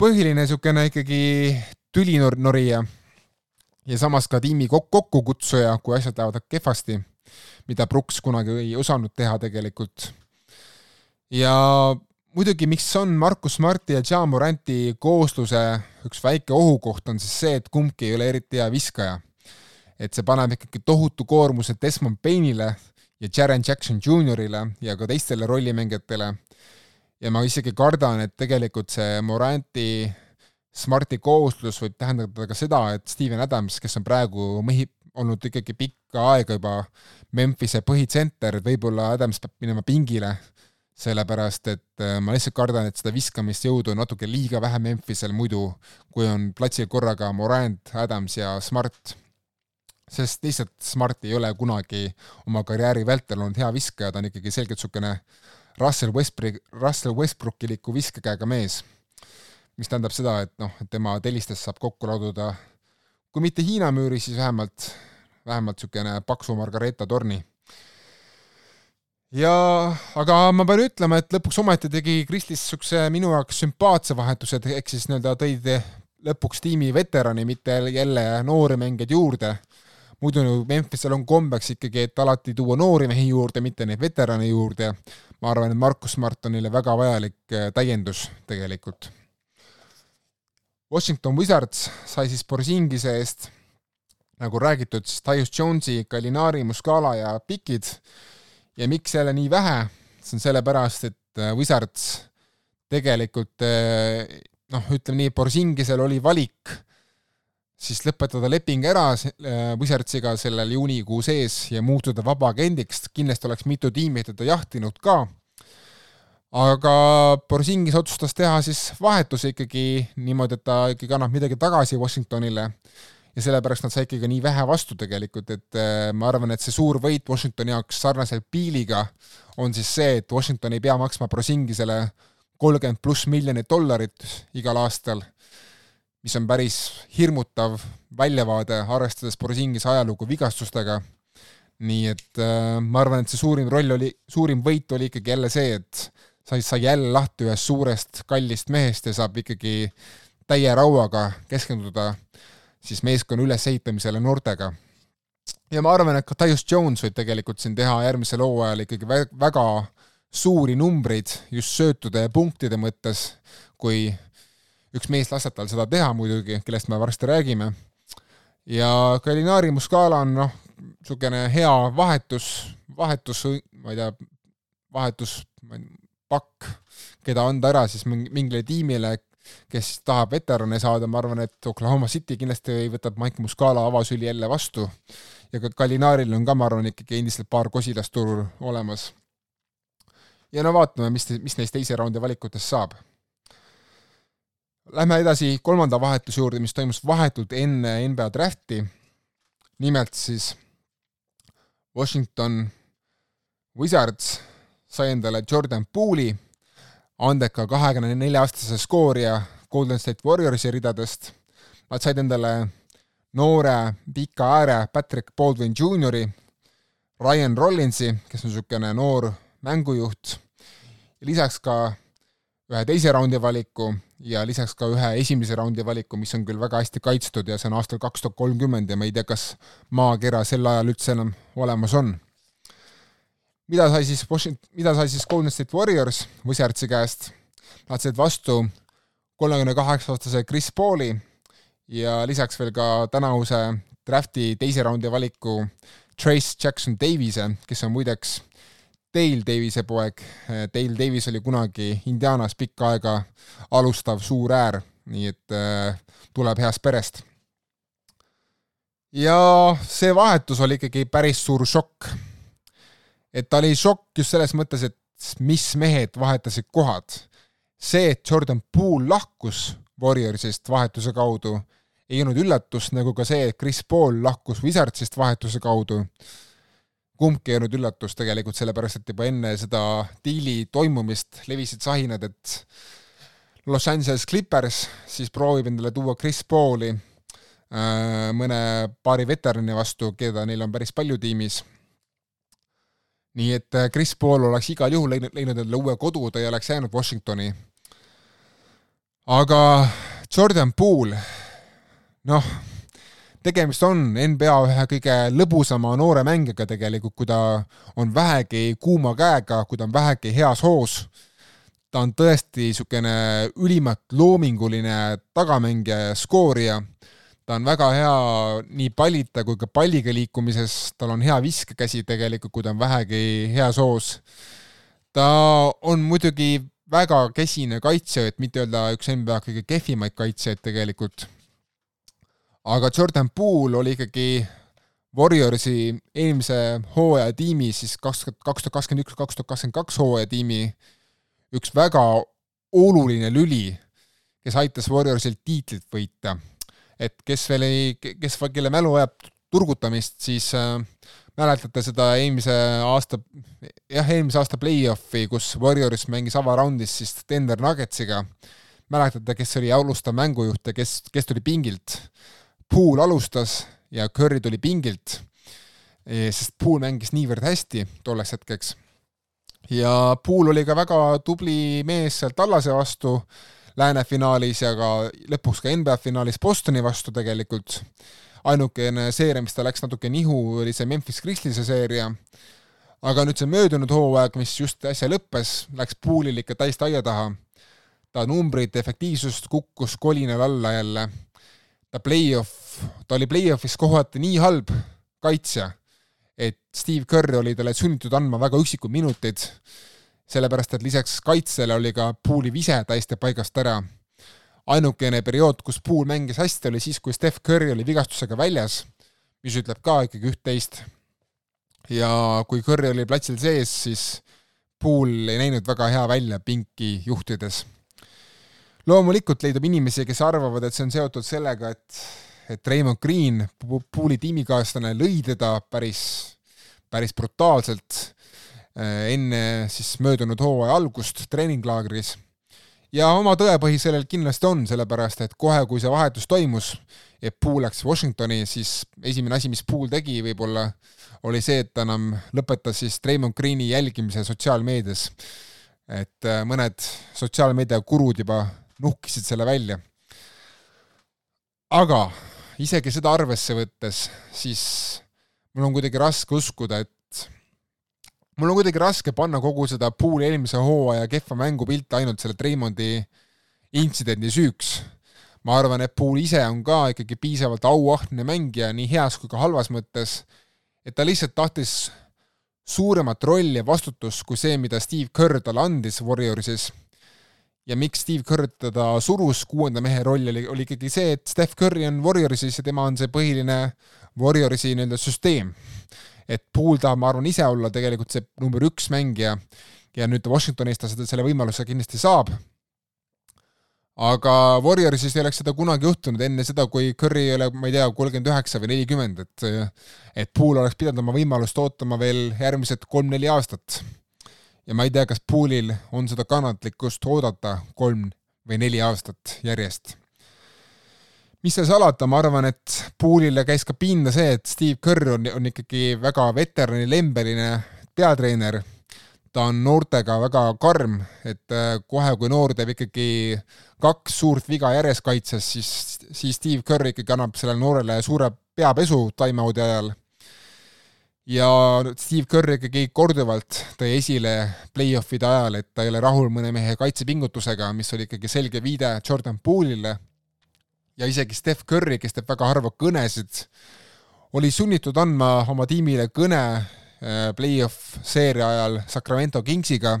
põhiline niisugune ikkagi tülinorija ja samas ka tiimi kok-, kokkukutsuja, kui asjad lähevad kehvasti, mida Brooks kunagi ei osanud teha tegelikult. ja muidugi, miks on Markus Marti ja Ja Moranti koosluse üks väike ohukoht, on siis see, et kumbki ei ole eriti hea viskaja. et see paneb ikkagi tohutu koormuse Desmond Payne'ile ja Jaren Jackson Jr.'ile ja ka teistele rollimängijatele. ja ma isegi kardan, et tegelikult see Moranti Smarti kooslus võib tähendada ka seda, et Steven Adams, kes on praegu mehi, olnud ikkagi pikka aega juba Memphise põhitsenter, et võib-olla Adams peab minema pingile sellepärast et äh, ma lihtsalt kardan, et seda viskamist jõudu on natuke liiga vähe Memphisel muidu, kui on platsil korraga Morant, Adams ja Smart. sest lihtsalt Smart ei ole kunagi oma karjääri vältel olnud hea viskaja, ta on ikkagi selgelt niisugune Russell Westbrook, Russell Westbrookiliku viskekäega mees. Mis tähendab seda, et noh, tema tellistes saab kokku laduda kui mitte Hiina müüri, siis vähemalt, vähemalt niisugune paksu Margareeta torni ja aga ma pean ütlema, et lõpuks ometi tegi Kristis niisuguse minu jaoks sümpaatse vahetuse, ehk siis nii-öelda tõid lõpuks tiimi veterani, mitte jälle noori mängijaid juurde. muidu Memphisel on kombeks ikkagi, et alati tuua noori mehi juurde, mitte neid veterane juurde. ma arvan, et Markus Smart on neile väga vajalik äh, täiendus tegelikult. Washington Wizards sai siis Borsingise eest, nagu räägitud, siis Tyus Jonesi, Gallinari, Muscala ja Pikid ja miks jälle nii vähe, see on sellepärast, et äh, Wizards tegelikult äh, noh, ütleme nii, Borsingisel oli valik siis lõpetada leping ära äh, Wizardsiga sellel juunikuu sees ja muutuda vabaagendiks, kindlasti oleks mitu tiimi teda jahtinud ka, aga Borsingis otsustas teha siis vahetuse ikkagi niimoodi, et ta ikkagi annab midagi tagasi Washingtonile ja sellepärast nad saidki ka nii vähe vastu tegelikult, et äh, ma arvan, et see suur võit Washingtoni jaoks sarnaselt Biiliga on siis see, et Washington ei pea maksma Prosingisele kolmkümmend pluss miljonit dollarit igal aastal, mis on päris hirmutav väljavaade, arvestades Prosingise ajalugu vigastustega. nii et äh, ma arvan, et see suurim roll oli, suurim võit oli ikkagi jälle see, et sai, sai jälle lahti ühest suurest kallist mehest ja saab ikkagi täie rauaga keskenduda siis meeskonna ülesehitamisele noortega. ja ma arvan, et ka Tyus Jones võib tegelikult siin teha järgmisel hooajal ikkagi väga suuri numbreid just söötude ja punktide mõttes, kui üks mees laseb tal seda teha muidugi, kellest me varsti räägime. ja Kalinari Muscala on noh, niisugune hea vahetus, vahetus, ma ei tea, vahetus, pakk, keda anda ära siis mingile tiimile, kes tahab veterane saada, ma arvan, et Oklahoma City kindlasti võtab Mike Muscala avasüli jälle vastu ja ka Kalinaril on ka, ma arvan, ikkagi endiselt paar kosilast turul olemas. ja no vaatame, mis, mis neist teise raundi valikutest saab. Lähme edasi kolmanda vahetuse juurde, mis toimus vahetult enne NBA drafti. nimelt siis Washington Wizards sai endale Jordan Poole'i andeka kahekümne nelja aastase skoorija Golden State Warriorsi ridadest. Nad said endale noore pika ääre Patrick Baldwin Jr.i, Ryan Rollinsi, kes on niisugune noor mängujuht, lisaks ka ühe teise raundi valiku ja lisaks ka ühe esimese raundi valiku, mis on küll väga hästi kaitstud ja see on aastal kaks tuhat kolmkümmend ja ma ei tea, kas maakera sel ajal üldse enam olemas on mida sai siis Washington, mida sai siis Golden State Warriors Wizardsi käest? Nad said vastu kolmekümne kaheksa aastase Chris Pauli ja lisaks veel ka tänavuse drafti teise raundi valiku Trace Jackson Davise, kes on muideks Dale Davise poeg. Dale Davis oli kunagi Indianas pikka aega alustav suur äär, nii et äh, tuleb heast perest. ja see vahetus oli ikkagi päris suur šokk et ta oli šokk just selles mõttes, et mis mehed vahetasid kohad. see, et Jordan Poole lahkus Warriorsist vahetuse kaudu, ei olnud üllatus, nagu ka see, et Chris Paul lahkus Wizardsist vahetuse kaudu. kumbki ei olnud üllatus tegelikult, sellepärast et juba enne seda diili toimumist levisid sahinad, et Los Angeles Clippers siis proovib endale tuua Chris Pauli äh, mõne paari veterani vastu, keda neil on päris palju tiimis nii et äh, Chris Paul oleks igal juhul leidnud, leidnud endale uue kodu, ta ei oleks jäänud Washingtoni. aga Jordan Poole, noh, tegemist on NBA ühe kõige lõbusama noore mängijaga tegelikult, kui ta on vähegi kuuma käega, kui ta on vähegi heas hoos. ta on tõesti niisugune ülimalt loominguline tagamängija ja skoorija ta on väga hea nii pallita kui ka palliga liikumises, tal on hea viskekäsi tegelikult, kui ta on vähegi heas hoos. ta on muidugi väga kesine kaitsja, et mitte öelda üks NBA kõige kehvimaid kaitsjaid tegelikult. aga Jordan Poole oli ikkagi Warriorsi eelmise hooaja tiimi, siis kaks, kaks tuhat kakskümmend üks, kaks tuhat kakskümmend kaks hooaja tiimi üks väga oluline lüli, kes aitas Warriorsil tiitlit võita et kes veel ei, kes, kelle mälu vajab turgutamist, siis äh, mäletate seda eelmise aasta, jah, eelmise aasta play-off'i, kus Warriors mängis avaraundis siis Denver Nuggetsiga. mäletate, kes oli alustav mängujuht ja kes, kes tuli pingilt? Pool alustas ja Curry tuli pingilt, e, sest Pool mängis niivõrd hästi tolleks hetkeks. ja Pool oli ka väga tubli mees seal Tallase vastu lääne finaalis ja ka lõpuks ka NBA finaalis Bostoni vastu tegelikult. ainukene seeria, mis ta läks natuke nihu, oli see Memphis Grizzliese seeria. aga nüüd see möödunud hooaeg, mis just äsja lõppes, läks Poolil ikka täiesti aia taha. ta numbrid, efektiivsust kukkus kolinal alla jälle. ta play-off, ta oli play-off'is kohati nii halb kaitsja, et Steve Kerr oli talle sunnitud andma väga üksikud minutid sellepärast et lisaks kaitsele oli ka Pooli vise täiesti paigast ära. ainukene periood, kus Pool mängis hästi, oli siis, kui Steph Curry oli vigastusega väljas, mis ütleb ka ikkagi üht-teist. ja kui Curry oli platsil sees, siis Pool ei näinud väga hea välja pinki juhtides. loomulikult leidub inimesi, kes arvavad, et see on seotud sellega, et et Raymond Green, Pooli tiimikaaslane, lõi teda päris, päris brutaalselt enne siis möödunud hooaja algust treeninglaagris ja oma tõepõhi sellel kindlasti on, sellepärast et kohe, kui see vahetus toimus, et Pool läks Washingtoni, siis esimene asi, mis Pool tegi võib-olla, oli see, et ta enam lõpetas siis Raymond Greeni jälgimise sotsiaalmeedias. et äh, mõned sotsiaalmeedia gurud juba nuhkisid selle välja. aga isegi seda arvesse võttes, siis mul on kuidagi raske uskuda, et mul on kuidagi raske panna kogu seda Pooli eelmise hooaja kehva mängupilti ainult selle Raymondi intsidendi süüks. ma arvan, et Pool ise on ka ikkagi piisavalt auahne mängija nii heas kui ka halvas mõttes, et ta lihtsalt tahtis suuremat rolli ja vastutust kui see, mida Steve Kerr talle andis Warriorsis ja miks Steve Kerr teda surus kuuenda mehe rolli, oli, oli ikkagi see, et Steph Curry on Warriorsis ja tema on see põhiline Warriorsi nii-öelda süsteem. Et Poole tahab, ma arvan, ise olla tegelikult see number üks mängija ja nüüd Washingtonis ta seda, selle võimaluse kindlasti saab. aga Warriorsis ei oleks seda kunagi juhtunud enne seda, kui Curry ei ole, ma ei tea, kolmkümmend üheksa või nelikümmend, et et Poole oleks pidanud oma võimalust ootama veel järgmised kolm-neli aastat ja ma ei tea, kas Poolil on seda kannatlikkust oodata kolm või neli aastat järjest. Mis seal salata, ma arvan, et Poolile käis ka pinda see, et Steve Kerr on, on ikkagi väga veteranilembeline peatreener, ta on noortega väga karm, et äh, kohe, kui noor teeb ikkagi kaks suurt viga järjest kaitses, siis, siis Steve Kerr ikkagi annab sellele noorele suure peapesu time-out'i ajal. Ja Steve Kerr ikkagi korduvalt tõi esile play-off'ide ajal, et ta ei ole rahul mõne mehe kaitsepingutusega, mis oli ikkagi selge viide Jordan Poole'ile. Ja isegi Steph Curry, kes teeb väga harva kõnesid, oli sunnitud andma oma tiimile kõne äh, play-off seeria ajal Sacramento Kingsiga,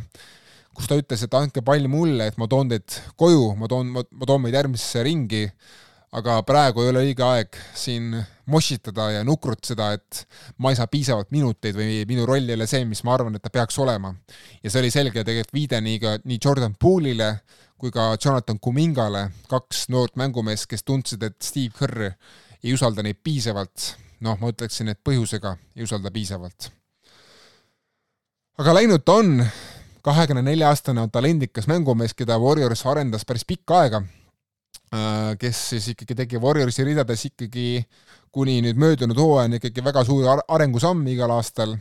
kus ta ütles, et andke pall mulle, et ma toon teid koju, ma toon, ma toon meid järgmisesse ringi. Aga praegu ei ole õige aeg siin mossitada ja nukrutseda, et ma ei saa piisavalt minuteid või minu roll ei ole see, mis ma arvan, et ta peaks olema. ja see oli selge tegelikult viide nii ka, nii Jordan Poole'ile kui ka Jonathan Kumingale, kaks noort mängumeest, kes tundsid, et Steve Kerr ei usalda neid piisavalt, noh, ma ütleksin, et põhjusega ei usalda piisavalt. aga läinud ta on, kahekümne nelja aastane on talendikas mängumees, keda Warriors arendas päris pikka aega Äh, kes siis ikkagi tegi Warriorsi ridades ikkagi kuni nüüd möödunud hooajani ikkagi väga suuri arengusamme igal aastal.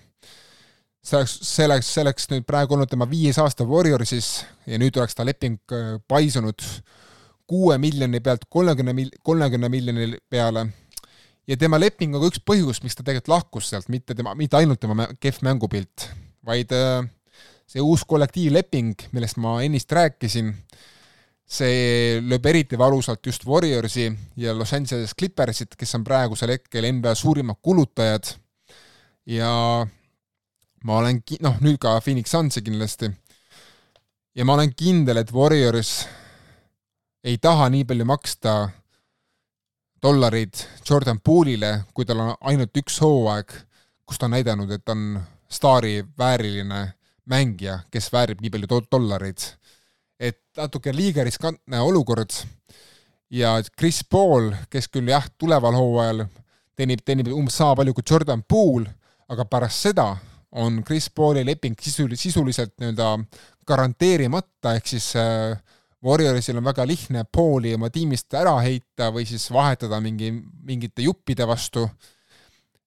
see oleks, see oleks, see oleks nüüd praegu olnud tema viies aasta Warriorsis ja nüüd oleks ta leping äh, paisunud kuue miljoni pealt kolmekümne mil-, kolmekümne miljoni peale. ja tema leping on ka üks põhjus, miks ta tegelikult lahkus sealt, mitte tema, mitte ainult tema kehv mängupilt, vaid äh, see uus kollektiivleping, millest ma ennist rääkisin see lööb eriti valusalt just Warriorsi ja Los Angeles Clippersit, kes on praegusel hetkel NBA suurimad kulutajad. Ja ma olen ki-, noh, nüüd ka Phoenix Sunsi kindlasti, ja ma olen kindel, et Warriors ei taha nii palju maksta dollareid Jordan Poole'ile, kui tal on ainult üks hooaeg, kus ta on näidanud, et on staari vääriline mängija, kes väärib nii palju do dollareid et natuke liiga riskantne olukord. Ja Chris Paul, kes küll jah, tuleval hooajal teenib, teenib umbes sama palju kui Jordan Poole, aga pärast seda on Chris Pauli leping sisul-, sisuliselt nii-öelda garanteerimata, ehk siis äh, Warriorsil on väga lihtne Pauli oma tiimist ära heita või siis vahetada mingi, mingite juppide vastu,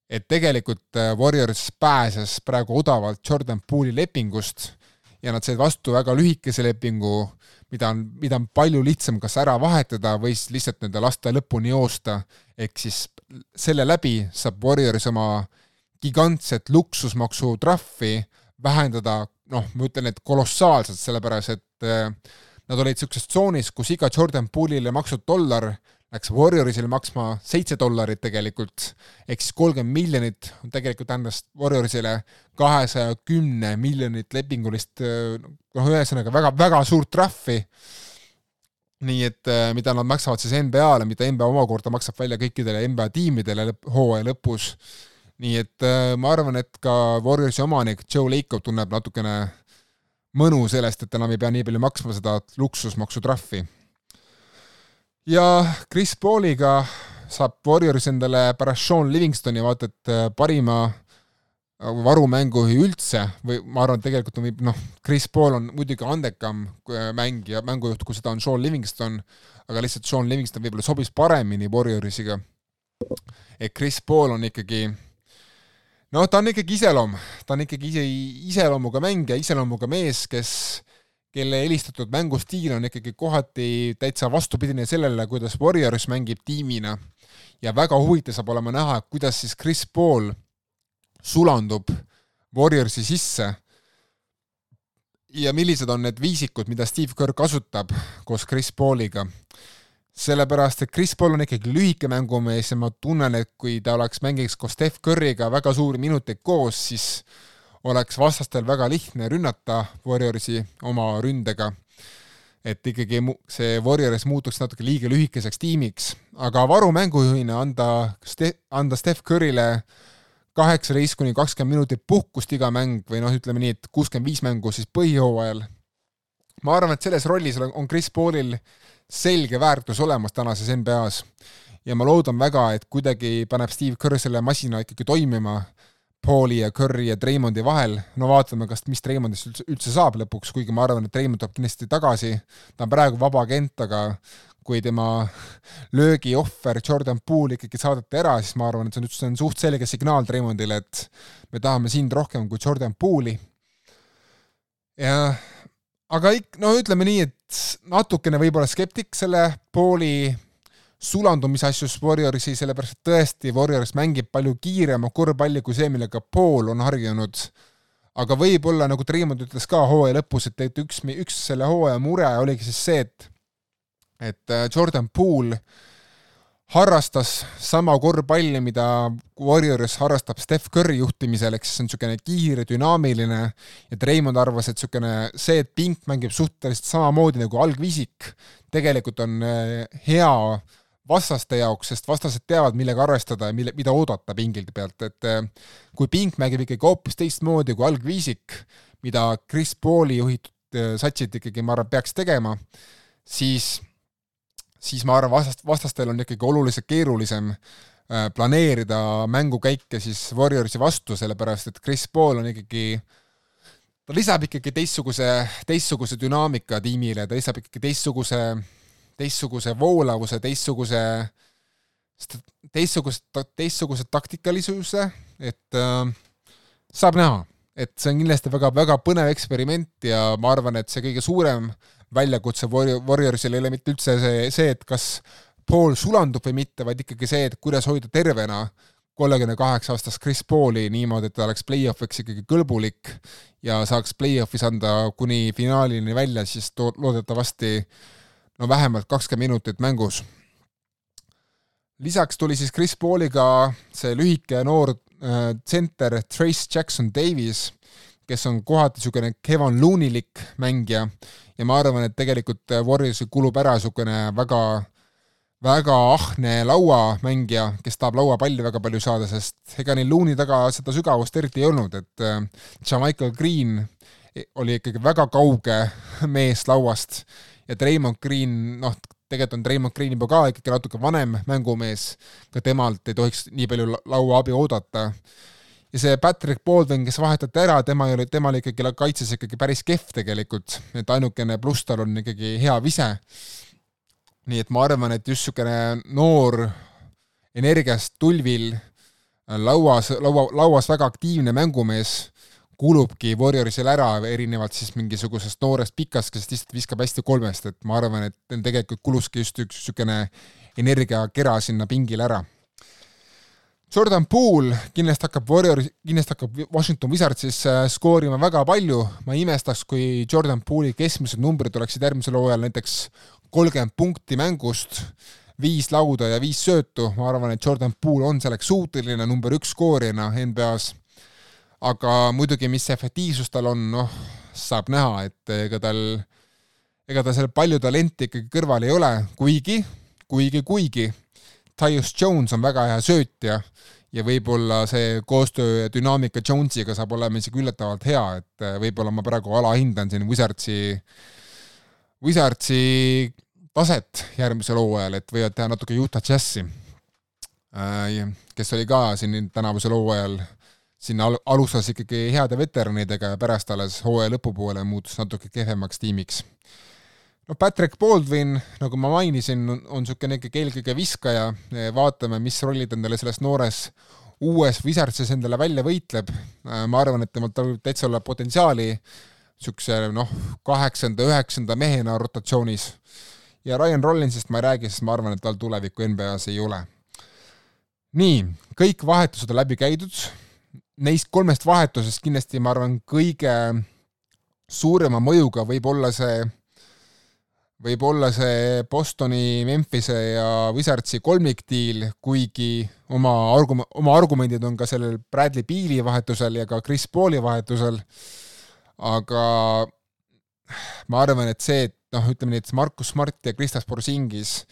et tegelikult äh, Warriors pääses praegu odavalt Jordan Poole'i lepingust ja nad said vastu väga lühikese lepingu, mida on, mida on palju lihtsam kas ära vahetada või siis lihtsalt nende lasta lõpuni joosta, ehk siis selle läbi saab Warriors oma gigantset luksusmaksu trahvi vähendada, noh, ma ütlen, et kolossaalselt, sellepärast et eh, nad olid niisuguses tsoonis, kus iga Jordan Poole'ile makstud dollar läks Warriorsile maksma seitse dollarit tegelikult, ehk siis kolmkümmend miljonit tegelikult tähendas Warriorsile kahesaja kümne miljonit lepingulist, noh, ühesõnaga väga, väga suurt trahvi. nii et mida nad maksavad siis NBA-le, mida NBA omakorda maksab välja kõikidele NBA tiimidele hooaja lõpus. nii et ma arvan, et ka Warriorsi omanik Joe Lacob tunneb natukene mõnu sellest, et enam ei pea nii palju maksma seda luksusmaksutrahvi ja Chris Pauliga saab Warriors endale pärast Sean Livingstoni vaata et äh, parima varumängujuhi üldse või ma arvan, et tegelikult on noh, Chris Paul on muidugi andekam mängija, mängujuht, kui seda on Sean Livingston, aga lihtsalt Sean Livingston võib-olla sobis paremini Warriorsiga. et Chris Paul on ikkagi noh, ta on ikkagi iseloom, ta on ikkagi ise, iseloomuga mängija, iseloomuga mees, kes, kelle helistatud mängustiil on ikkagi kohati täitsa vastupidine sellele, kuidas Warriors mängib tiimina. ja väga huvitav saab olema näha, kuidas siis Chris Paul sulandub Warriorsi sisse ja millised on need viisikud, mida Steve Kerr kasutab koos Chris Pauliga. sellepärast, et Chris Paul on ikkagi lühike mängumees ja ma tunnen, et kui ta oleks, mängiks koos Steph Curry'ga väga suuri minuteid koos, siis oleks vastastel väga lihtne rünnata Warriorsi oma ründega. et ikkagi see Warriors muutuks natuke liiga lühikeseks tiimiks, aga varumängujuhina anda, anda Steph Curry'le kaheksateist kuni kakskümmend minutit puhkust iga mäng või noh, ütleme nii, et kuuskümmend viis mängu siis põhihooajal. ma arvan, et selles rollis on Chris Paulil selge väärtus olemas tänases NBA-s ja ma loodan väga, et kuidagi paneb Steve Kerr selle masina ikkagi toimima Pauli ja Curry ja Draymondi vahel, no vaatame, kas, mis Draymondist üldse, üldse saab lõpuks, kuigi ma arvan, et Draymond tuleb kindlasti tagasi, ta on praegu vaba agent, aga kui tema löögiohver Jordan Poole ikkagi saadeti ära, siis ma arvan, et see on, see on suht selge signaal Raymondile, et me tahame sind rohkem kui Jordan Poole'i. ja aga ik-, no ütleme nii, et natukene võib-olla skeptik selle Poole'i sulandumise asjus Warriorsi, sellepärast et tõesti, Warriors mängib palju kiiremat korvpalli kui see, millega Paul on harjunud. aga võib-olla, nagu Treimond ütles ka hooaja lõpus, et, et üks, üks selle hooaja mure oligi siis see, et et äh, Jordan Poole harrastas sama korvpalli, mida Warriors harrastab Steph Curry juhtimisel, ehk siis see on niisugune kiire, dünaamiline ja Treimond arvas, et niisugune see, et Pink mängib suhteliselt samamoodi nagu algviisik, tegelikult on äh, hea vastaste jaoks, sest vastased teavad, millega arvestada ja mille, mida oodata pingilt pealt, et äh, kui Pink mängib ikkagi hoopis teistmoodi kui algviisik, mida Chris Pauli juhitud satsid ikkagi, ma arvan, peaks tegema, siis siis ma arvan, vastast, vastastel on ikkagi oluliselt keerulisem äh, planeerida mängukäike siis Warriorsi vastu, sellepärast et Chris Paul on ikkagi, ta lisab ikkagi teistsuguse, teistsuguse dünaamika tiimile, ta lisab ikkagi teistsuguse, teistsuguse voolavuse, teistsuguse, teistsuguse, teistsuguse taktikalisuse, et äh, saab näha, et see on kindlasti väga, väga põnev eksperiment ja ma arvan, et see kõige suurem äh, väljakutse Warriorsil ei ole mitte üldse see, see, et kas Paul sulandub või mitte, vaid ikkagi see, et kuidas hoida tervena kolmekümne kaheksa aastast Chris Pauli niimoodi, et ta oleks play-off'iks ikkagi kõlbulik ja saaks play-off'is anda kuni finaalini välja, siis to-, loodetavasti no vähemalt kakskümmend minutit mängus. lisaks tuli siis Chris Pauliga see lühike noor tsenter äh, Trace Jackson Davis, kes on kohati niisugune Kevin Looneylik mängija ja ma arvan, et tegelikult Warriorsil kulub ära niisugune väga, väga ahne lauamängija, kes tahab lauapalli väga palju saada, sest ega neil luuni taga seda sügavust eriti ei olnud, et äh, Jamaica Green oli ikkagi väga kauge mees lauast ja Draymond Green, noh, tegelikult on Draymond Green juba ka ikkagi natuke vanem mängumees, ka temalt ei tohiks nii palju lauaabi oodata. Ja see Patrick Baldwin, kes vahetati ära, tema ei ole, temal ikkagi kaitses ikkagi päris kehv tegelikult, et ainukene pluss tal on ikkagi hea vise. nii et ma arvan, et just niisugune noor energiast tulvil lauas, laua, lauas väga aktiivne mängumees kulubki Warriorsile ära, erinevalt siis mingisugusest noorest pikast, kes lihtsalt viskab hästi kolmest, et ma arvan, et tegelikult kuluski just üks niisugune energiakera sinna pingile ära. Jordan Poole kindlasti hakkab Warrior, kindlasti hakkab Washington Wizardsis äh, skoorima väga palju, ma imestaks, kui Jordan Poole'i keskmised numbrid oleksid järgmisel hooajal näiteks kolmkümmend punkti mängust, viis lauda ja viis söötu, ma arvan, et Jordan Poole on selleks suuteline number üks skoorijana NBA-s. Aga muidugi, mis efektiivsus tal on, noh, saab näha, et ega tal, ega tal seal palju talenti ikkagi kõrval ei ole, kuigi, kuigi, kuigi Tyus Jones on väga hea söötja ja võib-olla see koostöö ja dünaamika Jonesiga saab olema isegi üllatavalt hea, et võib-olla ma praegu alahindan siin Wizardsi, Wizardsi taset järgmisel hooajal, et võivad teha natuke Utah Jazzi, äh, kes oli ka siin tänavusel hooajal siin al-, alustas ikkagi heade veteranidega ja pärast alles hooaja lõpupoole muutus natuke kehvemaks tiimiks. no Patrick Baldwin, nagu ma mainisin, on niisugune ikkagi eelkõige viskaja, vaatame, mis rollid endale selles noores uues Wizardsis endale välja võitleb, ma arvan, et temalt võib täitsa olla potentsiaali niisuguse noh, kaheksanda-üheksanda mehena rotatsioonis. ja Ryan Rollinsist ma ei räägi, sest ma arvan, et tal tulevikku NBA-s ei ole. nii, kõik vahetused on läbi käidud, neist kolmest vahetusest kindlasti ma arvan, kõige suurema mõjuga võib olla see võib olla see Bostoni, Memphise ja Wizardsi kolmikdiil, kuigi oma argu-, oma argumendid on ka sellel Bradley Beali vahetusel ja ka Chris Pauli vahetusel, aga ma arvan, et see, et noh, ütleme nii, et Markus Smart ja Kristas Borsingis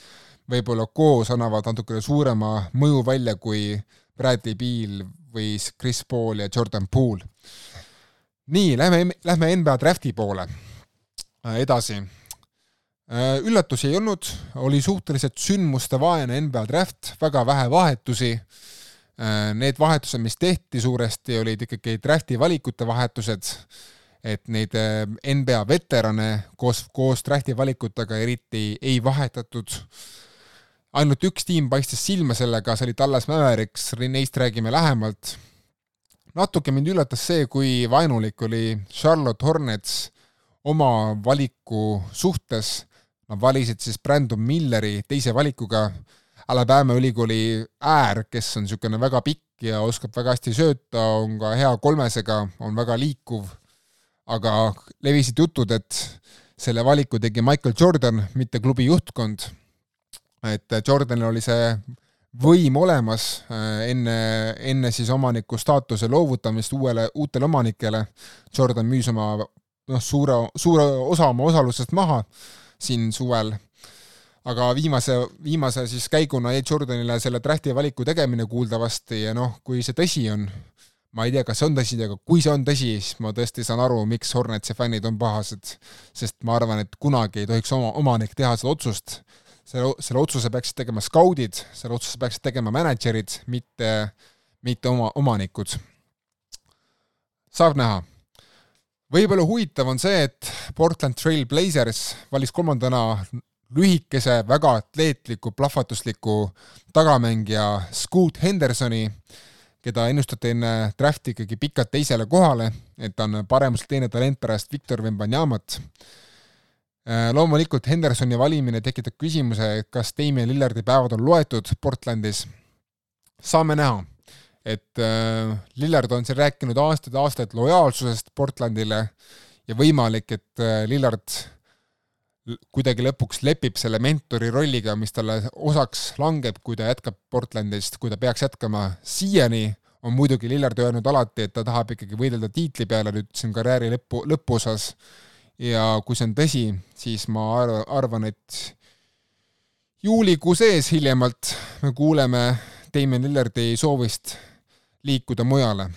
võib-olla koos annavad natukene suurema mõju välja kui Bradley Beal või Chris Paul ja Jordan Poole. nii, lähme, lähme NBA drafti poole edasi Äh, üllatusi ei olnud, oli suhteliselt sündmustevaene NBA draft, väga vähe vahetusi. Äh, need vahetused, mis tehti suuresti, olid ikkagi drafti valikute vahetused, et neid äh, NBA veterane koos, koos drafti valikutega eriti ei vahetatud. Ainult üks tiim paistis silma sellega, see oli Tallas Mavericks, neist räägime lähemalt. natuke mind üllatas see, kui vaenulik oli Charlotte Hornets oma valiku suhtes Nad valisid siis Brandon Milleri teise valikuga, Alabama ülikooli äär, kes on niisugune väga pikk ja oskab väga hästi sööta, on ka hea kolmesega, on väga liikuv, aga levisid jutud, et selle valiku tegi Michael Jordan, mitte klubi juhtkond. Et Jordanil oli see võim olemas äh, enne, enne siis omaniku staatuse loovutamist uuele, uutele omanikele. Jordan müüs oma noh, suure, suure osa oma osalusest maha siin suvel. aga viimase, viimase siis käiguna jäi Jordanile selle drafti valiku tegemine kuuldavasti ja noh, kui see tõsi on, ma ei tea, kas see on tõsi, aga kui see on tõsi, siis ma tõesti saan aru, miks Hornetsi fännid on pahased. sest ma arvan, et kunagi ei tohiks oma, omanik teha seda otsust. Selle, selle otsuse peaksid tegema skaudid, selle otsuse peaksid tegema mänedžerid, mitte, mitte oma, omanikud. saab näha võib-olla huvitav on see, et Portland Trail Blazers valis kolmandana lühikese, väga atleetliku, plahvatusliku tagamängija Scoot Hendersoni, keda ennustati enne drafti ikkagi pikalt teisele kohale, et ta on paremuselt teine talent pärast Victor Wembanyamat. Loomulikult Hendersoni valimine tekitab küsimuse, et kas Damien Lillardi päevad on loetud Portlandis. saame näha et äh, Lillard on siin rääkinud aastaid-aastaid lojaalsusest Portlandile ja võimalik, et äh, Lillard kuidagi lõpuks lepib selle mentori rolliga, mis talle osaks langeb, kui ta jätkab Portlandist, kui ta peaks jätkama siiani, on muidugi Lillard öelnud alati, et ta tahab ikkagi võidelda tiitli peale nüüd siin karjääri lõpu, lõpuosas. Ja kui see on tõsi, siis ma arvan, et juulikuu sees hiljemalt me kuuleme Damien Lillardi soovist liikuda mujale.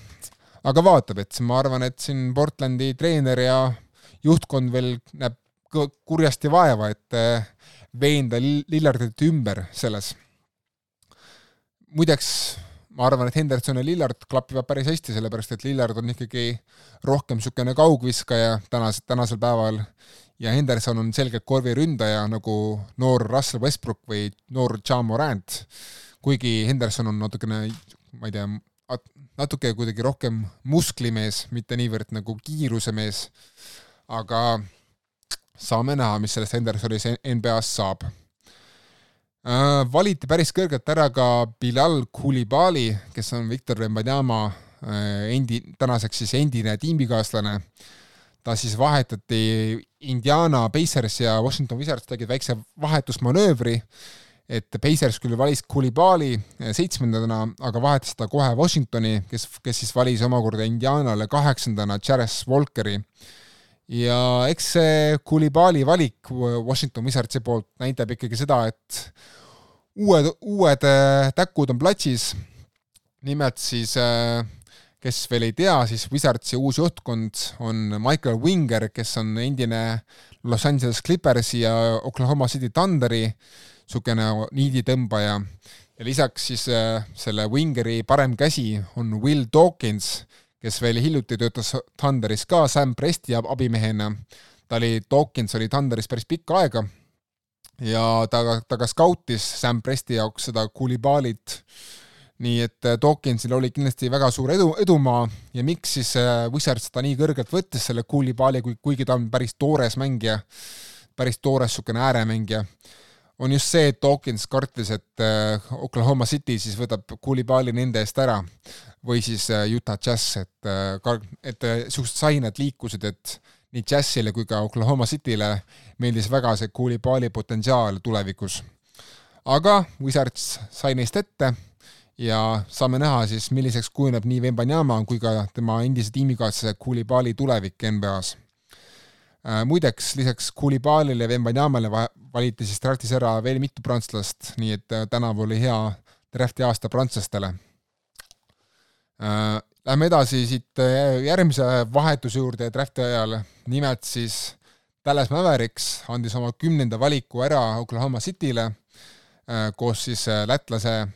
aga vaatab, et ma arvan, et siin Portlandi treener ja juhtkond veel näeb kurjasti vaeva, et eh, veenda Lillardit ümber selles. muideks ma arvan, et Henderson ja Lillard klapivad päris hästi, sellepärast et Lillard on ikkagi rohkem niisugune kaugviskaja tänas, tänasel päeval. Ja Henderson on selgelt korviründaja nagu noor Russell Westbrook või noor Ja Morant, kuigi Henderson on natukene, ma ei tea, natuke kuidagi rohkem musklimees, mitte niivõrd nagu kiirusemees, aga saame näha, mis sellest Hendersonist NBA-s saab. Valiti päris kõrgelt ära ka Bilal Koulibaly, kes on Victor Wembanyama äh, endi, tänaseks siis endine tiimikaaslane. ta siis vahetati Indiana Pacers ja Washington Wizards tegid väikse vahetusmanöövri äh, et Pacers küll valis Koulibaly eh, seitsmendana, aga vahetas ta kohe Washingtoni, kes, kes siis valis omakorda Indianale kaheksandana Jarres Walkeri. Ja eks see Koulibaly valik Washington Wizardsi poolt näitab ikkagi seda, et uued, uued eh, täkud on platsis, nimelt siis eh, kes veel ei tea, siis Wizardsi uus juhtkond on Michael Winger, kes on endine Los Angeles Clippersi ja Oklahoma City Thunderi niisugune niiditõmbaja. Ja lisaks siis äh, selle Wingeri parem käsi on Will Dawkins, kes veel hiljuti töötas Thunderis ka Sam Presti abimehena. ta oli, Dawkins oli Thunderis päris pikka aega ja ta, ta ka skautis Sam Presti jaoks seda Kulibalit. nii et äh, Dawkinsil oli kindlasti väga suur edu, edumaa ja miks siis äh, Wizards ta nii kõrgelt võttis selle Kulibali, kuigi ta on päris toores mängija, päris toores niisugune ääremängija on just see, et Dawkins kartis, et äh, Oklahoma City siis võtab Kulibali nende eest ära või siis äh, Utah Jazz, et, äh, et niisugused sainad liikusid, et nii Jazzile kui ka Oklahoma Cityle meeldis väga see Kulibali potentsiaal tulevikus. aga Wizards sai neist ette ja saame näha siis, milliseks kujuneb nii Vembanyama kui ka tema endise tiimikaaslase Kulibali tulevik NBA-s Äh, muideks, lisaks Kulibalile ja Vembanyamale valiti siis draftis ära veel mitu prantslast, nii et äh, tänavu oli hea drafti aasta prantslastele. Äh, lähme edasi siit järgmise vahetuse juurde drafti ajal, nimelt siis Dallas Mavericks andis oma kümnenda valiku ära Oklahoma Cityle koos siis lätlase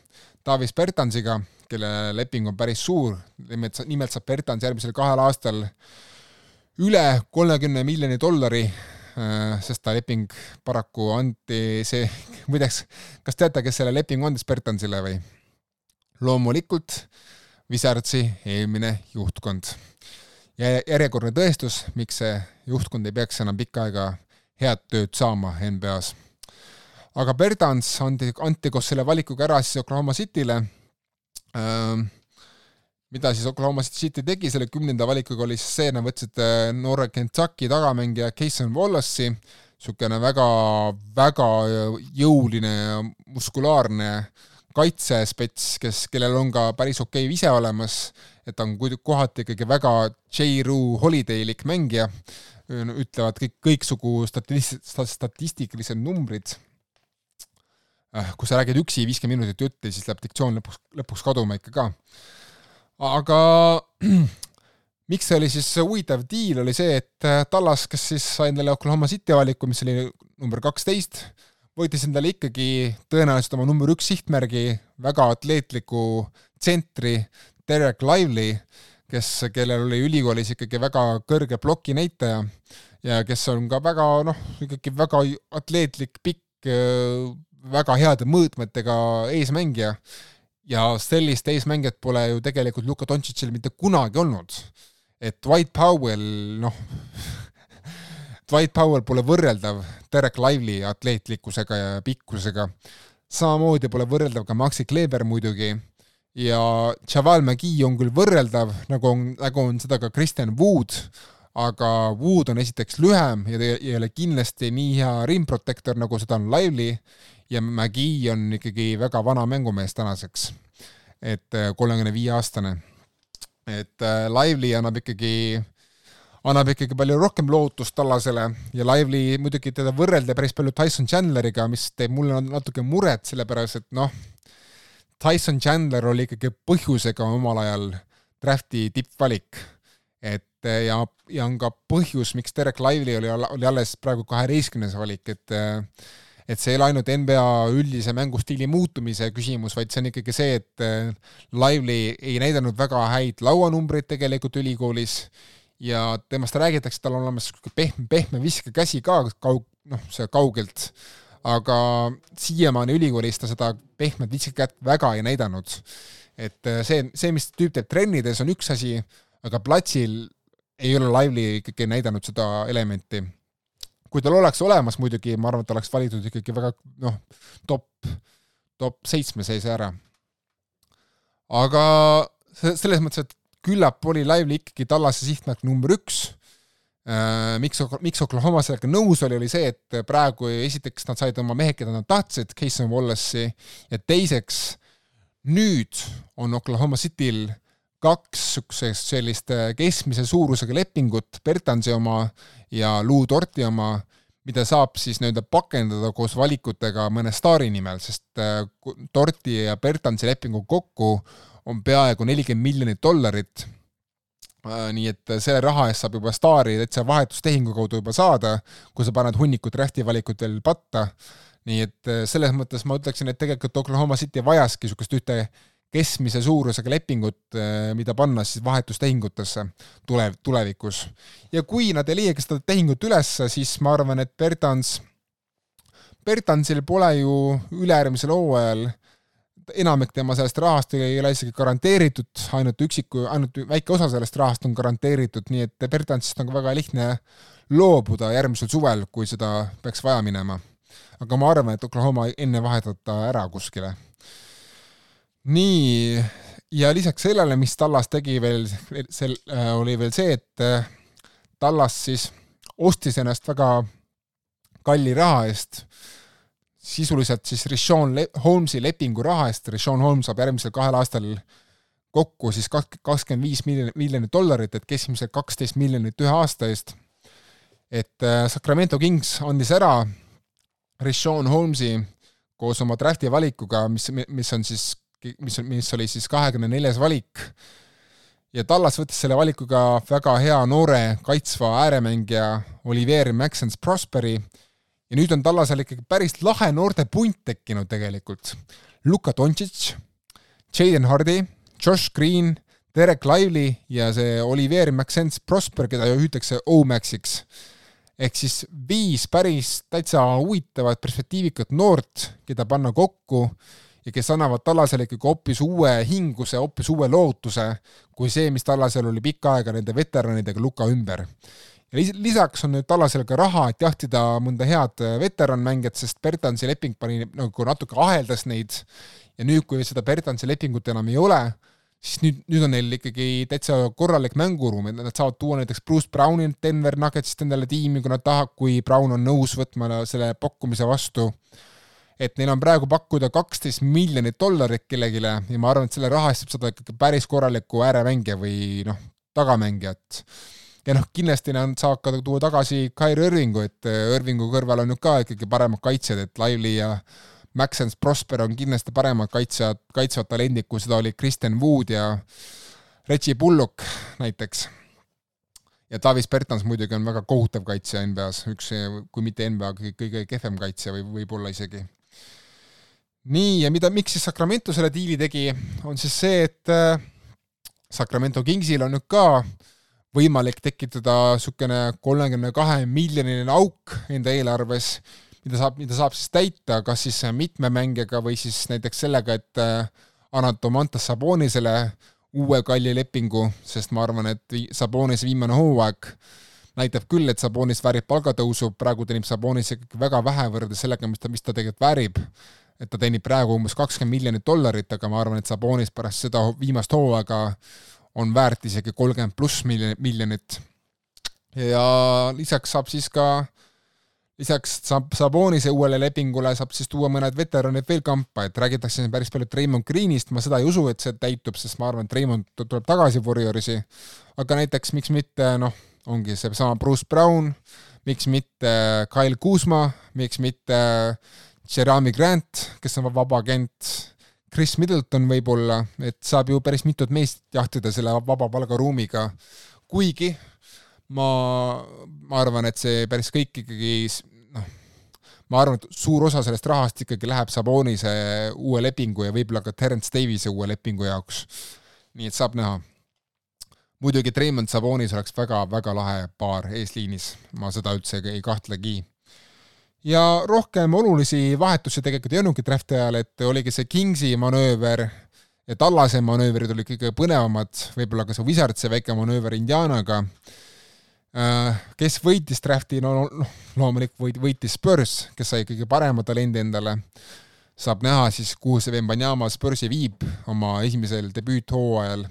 Davis Bertansiga, kelle leping on päris suur, nimelt, nimelt saab Bertans järgmisel kahel aastal üle kolmekümne miljoni dollari, äh, sest ta leping paraku anti, see, muideks, kas teate, kes selle lepingu andis Bertansile või? loomulikult Wizardsi eelmine juhtkond. ja järjekordne tõestus, miks see juhtkond ei peaks enam pikka aega head tööd saama NBA-s. aga Bertans anti, anti koos selle valikuga ära siis Oklahoma Cityle äh, mida siis Oklahoma City tegi selle kümnenda valikuga, oli siis see, nad võtsid äh, noore Kentucky tagamängija Cason Wallace'i, niisugune väga, väga jõuline ja muskulaarne kaitsespets, kes, kellel on ka päris okei okay vise olemas, et ta on kohati ikkagi väga J-Roo Holidaylik mängija, ütlevad kõik, kõiksugu statist-, statistikalised numbrid. Äh, kui sa räägid üksi viiskümmend minutit jutti, siis läheb diktsioon lõpuks, lõpuks kaduma ikka ka. Aga miks see oli siis huvitav diil, oli see, et Tallas, kes siis sai endale Oklahoma City valiku, mis oli number kaksteist, võitis endale ikkagi tõenäoliselt oma number üks sihtmärgi, väga atleetliku tsentri Derek Lively, kes, kellel oli ülikoolis ikkagi väga kõrge ploki näitaja ja kes on ka väga noh, ikkagi väga atleetlik, pikk, väga heade mõõtmetega eesmängija ja sellist eesmängijat pole ju tegelikult Luka Dontšitšil mitte kunagi olnud. et Dwight Powell, noh Dwight Powell pole võrreldav Derek Lively atleetlikkusega ja pikkusega, samamoodi pole võrreldav ka Maxi Kleber muidugi, ja Javal McGee on küll võrreldav, nagu on, nagu on seda ka Kristjan Wood, aga Wood on esiteks lühem ja ei ole kindlasti nii hea rim protector, nagu seda on Lively. Ja McGee on ikkagi väga vana mängumees tänaseks et äh, kolmekümne viie aastane. et äh, Lively annab ikkagi, annab ikkagi palju rohkem lootust Tallasele ja Lively muidugi teda võrrelda päris palju Tyson Chandleriga, mis teeb mulle natuke muret, sellepärast et noh, Tyson Chandler oli ikkagi põhjusega omal ajal drafti tippvalik. et äh, ja, ja on ka põhjus, miks Derek Lively oli, oli alles praegu kaheteistkümnes valik, et et see ei ole ainult NBA üldise mängustiili muutumise küsimus, vaid see on ikkagi see, et äh, Lively ei näidanud väga häid lauanumbreid tegelikult ülikoolis ja temast räägitakse, tal on olemas pehme, pehme viskekäsi ka kaug-, noh, see kaugelt, aga siiamaani ülikoolis ta seda pehmet viskekätt väga ei näidanud. et äh, see, see, mis tüüp teeb trennides, on üks asi, aga platsil ei ole Lively ikkagi näidanud seda elementi kui tal oleks olemas muidugi, ma arvan, et oleks valitud ikkagi väga noh, top, top seitsme sees ära. aga selles mõttes, et küllap oli Lively ikkagi Tallase sihtmärk number üks. Äh, miks, miks Oklahoma sellega nõus oli, oli see, et praegu esiteks nad said oma mehed, keda nad tahtsid, Cason Wallace'i, ja teiseks nüüd on Oklahoma Cityl kaks niisugusest sellist äh, keskmise suurusega lepingut, Bertansi oma ja Lou Torti oma, mida saab siis nii-öelda pakendada koos valikutega mõne staari nimel, sest äh, Torti ja Bertansi lepingu kokku on peaaegu nelikümmend miljonit dollarit. Äh, nii et selle raha eest saab juba staari täitsa vahetustehingu kaudu juba saada, kui sa paned hunniku drafti valikut veel patta nii et äh, selles mõttes ma ütleksin, et tegelikult Oklahoma City vajaski niisugust ühte keskmise suurusega lepingut, äh, mida panna siis vahetustehingutesse tule, tulevikus. ja kui nad ei leiagi seda tehingut üles, siis ma arvan, et Bertans, Bertansil pole ju ülejärgmisel hooajal enamik tema sellest rahast ei ole isegi garanteeritud, ainult üksiku, ainult väike osa sellest rahast on garanteeritud, nii et Bertansist on ka väga lihtne loobuda järgmisel suvel, kui seda peaks vaja minema aga ma arvan, et Oklahoma enne vahetab ta ära kuskile. nii, ja lisaks sellele, mis Tallas tegi veel, sel- äh,, oli veel see, et äh, Tallas siis ostis ennast väga kalli raha eest, sisuliselt siis Rishon Le Holmesi lepingu raha eest, Rishon Holmes saab järgmisel kahel aastal kokku siis kakskümmend viis miljonit, miljonit dollarit, et keskmiselt kaksteist miljonit ühe aasta eest. et äh, Sacramento Kings andis ära Rishon Holmesi koos oma drafti valikuga, mis, mis on siis, mis, mis oli siis kahekümne neljas valik, ja Tallas võttis selle valikuga väga hea noore kaitsva ääremängija Olivier Maxence Prosperi ja nüüd on Tallasel ikkagi päris lahe noorte punt tekkinud tegelikult. Luka Doncic, Jaden Hardy, Josh Green, Derek Lively ja see Olivier Maxence Prosper, keda hüütakse O-Maxiks ehk siis viis päris täitsa huvitavat perspektiivikat noort, keda panna kokku ja kes annavad Tallasele ikkagi hoopis uue hinguse, hoopis uue lootuse, kui see, mis Tallasel oli pikka aega nende veteranidega Luka ümber. Ja lisaks on nüüd Tallasel ka raha, et jahtida mõnda head veteranmängijat, sest Bertansi leping pani nagu natuke aheldas neid ja nüüd, kui seda Bertansi lepingut enam ei ole, siis nüüd, nüüd on neil ikkagi täitsa korralik mänguruum, et nad saavad tuua näiteks Bruce Browni Denver Nuggetsist endale tiimi, kui nad tahavad, kui Brown on nõus võtma selle pakkumise vastu. et neil on praegu pakkuda kaksteist miljonit dollarit kellelegi ja ma arvan, et selle raha eest saab saada ikkagi päris korraliku ääremängija või noh, tagamängijat. Ja noh, kindlasti nad saavad tuua tagasi Kyrie Irvingu, et Irvingu kõrval on ju ka ikkagi paremad kaitsjad, et Lively ja Maxence Prosper on kindlasti paremad kaitsjad, kaitsvad talendid, kui seda olid Kristen Wood ja Reggie Bullock näiteks. ja Davis Bertans muidugi on väga kohutav kaitsja NBA-s, üks, kui mitte NBA kõige kehvem kaitsja või võib-olla isegi. nii, ja mida, miks siis Sacramento selle diili tegi, on siis see, et äh, Sacramento Kingsil on nüüd ka võimalik tekitada niisugune kolmekümne kahe miljoniline auk enda eelarves mida saab, mida saab siis täita, kas siis mitme mängijaga või siis näiteks sellega, et äh, annad Domantas Sabonisele uue kalli lepingu, sest ma arvan, et Sabonise viimane hooaeg näitab küll, et Sabonis väärib palgatõusu, praegu teenib Sabonis ikkagi väga vähe võrreldes sellega, mis ta, mis ta tegelikult väärib. et ta teenib praegu umbes kakskümmend miljonit dollarit, aga ma arvan, et Sabonis pärast seda viimast hooaega on väärt isegi kolmkümmend pluss miljonit. ja lisaks saab siis ka lisaks saab Sabonise uuele lepingule saab siis tuua mõned veteranid veel kampa, et räägitakse siin päris palju Raymond Greenist, ma seda ei usu, et see täitub, sest ma arvan, et Raymond tuleb tagasi Warriorsi, aga näiteks miks mitte noh, ongi seesama Bruce Brown, miks mitte Kyle Kuzma, miks mitte Jeremy Grant, kes on vaba agent, Chris Middleton võib-olla, et saab ju päris mitut meest jahtida selle vaba palgaruumiga, kuigi ma, ma arvan, et see päris kõik ikkagi ma arvan, et suur osa sellest rahast ikkagi läheb Sabonise uue lepingu ja võib-olla ka Terence Davis'e uue lepingu jaoks. nii et saab näha. muidugi Treimond Sabonis oleks väga-väga lahe paar eesliinis, ma seda üldse ei kahtlegi. Ja rohkem olulisi vahetusi tegelikult ei olnudki draft'i ajal, et oligi see Kingsi manööver ja Tallase manöövrid olid kõige põnevamad, võib-olla ka see Wizardsi väike manööver Indianaga Äh, kes võitis drafti, no noh, loomulikult võit, võitis Spurs, kes sai kõige parema talendi endale. saab näha siis, kuhu see Vembanyama Spursi viib oma esimesel debüüthooajal.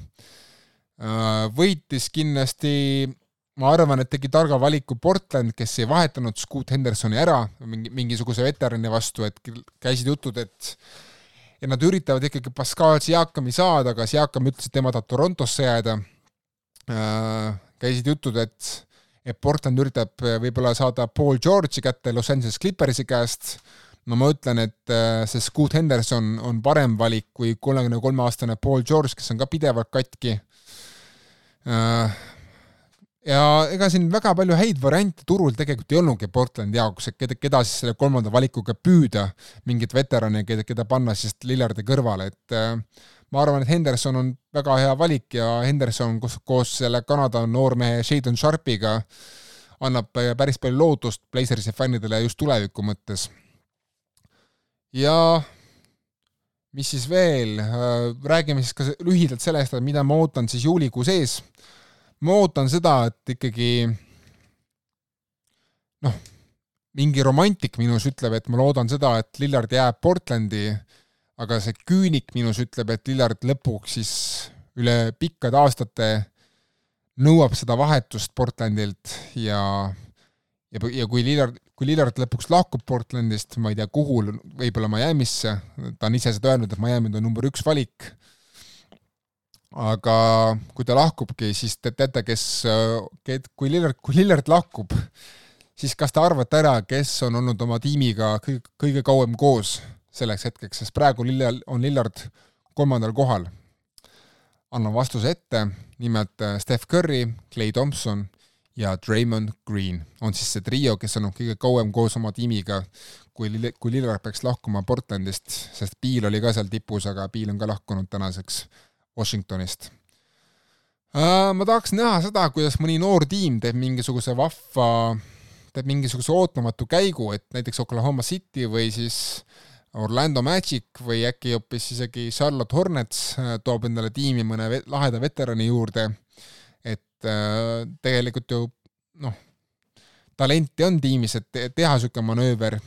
Äh, võitis kindlasti, ma arvan, et tegi targa valiku Portland, kes ei vahetanud Scoot Hendersoni ära mingi, mingisuguse veterani vastu, et käisid jutud, et ja nad üritavad ikkagi Pascal Siakami saada, aga Siakam ütles, et tema tahab Torontosse jääda. Äh, käisid jutud, et et Portland üritab äh, võib-olla saada Paul George'i kätte Los Angeles Clippersi käest, no ma ütlen, et äh, see Scoot Henderson on parem valik kui kolmekümne kolme aastane Paul George, kes on ka pidevalt katki. Äh, ja ega siin väga palju häid variante turul tegelikult ei olnudki Portlandi jaoks, et keda, keda siis selle kolmanda valikuga püüda, mingit veterani, keda, keda panna siis Lillardi kõrvale, et äh, ma arvan, et Henderson on väga hea valik ja Henderson koos, koos selle Kanada noormehe Shadon Sharpiga annab päris palju lootust Blazersi fännidele just tuleviku mõttes. ja mis siis veel, äh, räägime siis ka lühidalt sellest, et mida ma ootan siis juulikuu sees ma ootan seda, et ikkagi noh, mingi romantik minus ütleb, et ma loodan seda, et Lillard jääb Portlandi, aga see küünik minus ütleb, et Lillard lõpuks siis üle pikkade aastate nõuab seda vahetust Portlandilt ja ja, ja kui Lillard, kui Lillard lõpuks lahkub Portlandist, ma ei tea, kuhu, võib-olla Miami'sse, ta on ise seda öelnud, et Miami on number üks valik aga kui ta lahkubki, siis te teate, kes, kui Lillard, kui Lillard lahkub, siis kas te arvate ära, kes on olnud oma tiimiga kõige, kõige kauem koos selleks hetkeks, sest praegu Lillard, on Lillard kolmandal kohal. annan vastuse ette, nimelt äh, Steph Curry, Clay Thompson ja Draymond Green on siis see trio, kes on kõige kauem koos oma tiimiga, kui, kui Lillard peaks lahkuma Portlandist, sest Bill oli ka seal tipus, aga Bill on ka lahkunud tänaseks Washingtonist. Äh, ma tahaks näha seda, kuidas mõni noor tiim teeb mingisuguse vahva, teeb mingisuguse ootamatu käigu, et näiteks Oklahoma City või siis Orlando Magic või äkki hoopis isegi Charlotte Hornets äh, toob endale tiimi mõne laheda veterani juurde, et äh, tegelikult ju noh, talenti on tiimis, et teha niisugune manööver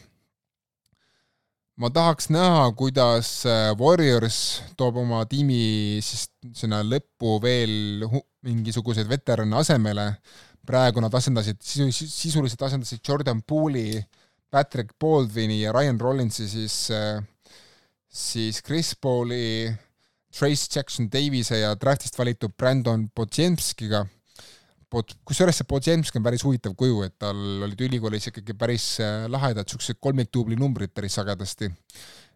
ma tahaks näha, kuidas äh, Warriors toob oma tiimi siis sinna lõppu veel mingisuguseid veterane asemele. praegu nad asendasid, sisuliselt asendasid Jordan Poole'i, Patrick Baldwini ja Ryan Rollinsi siis, äh, siis Chris Pauli, Trace Jackson Davise ja draftist valitud Brandon Podjemskiga kusjuures see Podzemski on päris huvitav kuju, et tal olid ülikoolis ikkagi päris äh, lahedad niisugused kolmikduubli numbrid päris sagedasti.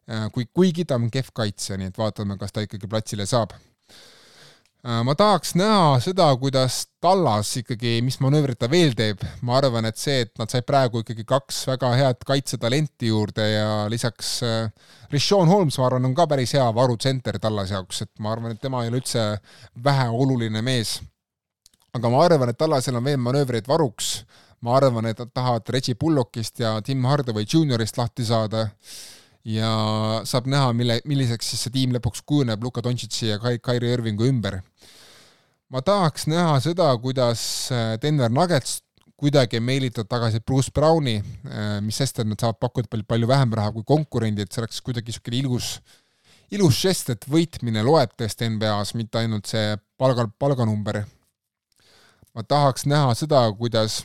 Äh, kui, kuigi ta on kehv kaitsja, nii et vaatame, kas ta ikkagi platsile saab. Äh, ma tahaks näha seda, kuidas Tallas ikkagi, mis manöövrit ta veel teeb, ma arvan, et see, et nad said praegu ikkagi kaks väga head kaitsetalenti juurde ja lisaks Rishon Holmes, ma arvan, on ka päris hea varutsenter Tallase jaoks, et ma arvan, et tema ei ole üldse väheoluline mees aga ma arvan, et Tallasel on veel manöövreid varuks, ma arvan, et nad tahavad Reggie Bullockist ja Tim Hardaway Juniorist lahti saada. Ja saab näha, mille, milliseks siis see tiim lõpuks kujuneb Luka Dontšitši ja Kai-, Kairi Irvingu ümber. ma tahaks näha seda, kuidas äh, Denver Nuggets kuidagi meelitada tagasi Bruce Browni, äh, mis sest, et nad saavad pakkuda palju, palju vähem raha kui konkurendid, see oleks kuidagi niisugune ilus, ilus žest, et võitmine loeb tõesti NBA-s, mitte ainult see palga, palganumber ma tahaks näha seda, kuidas,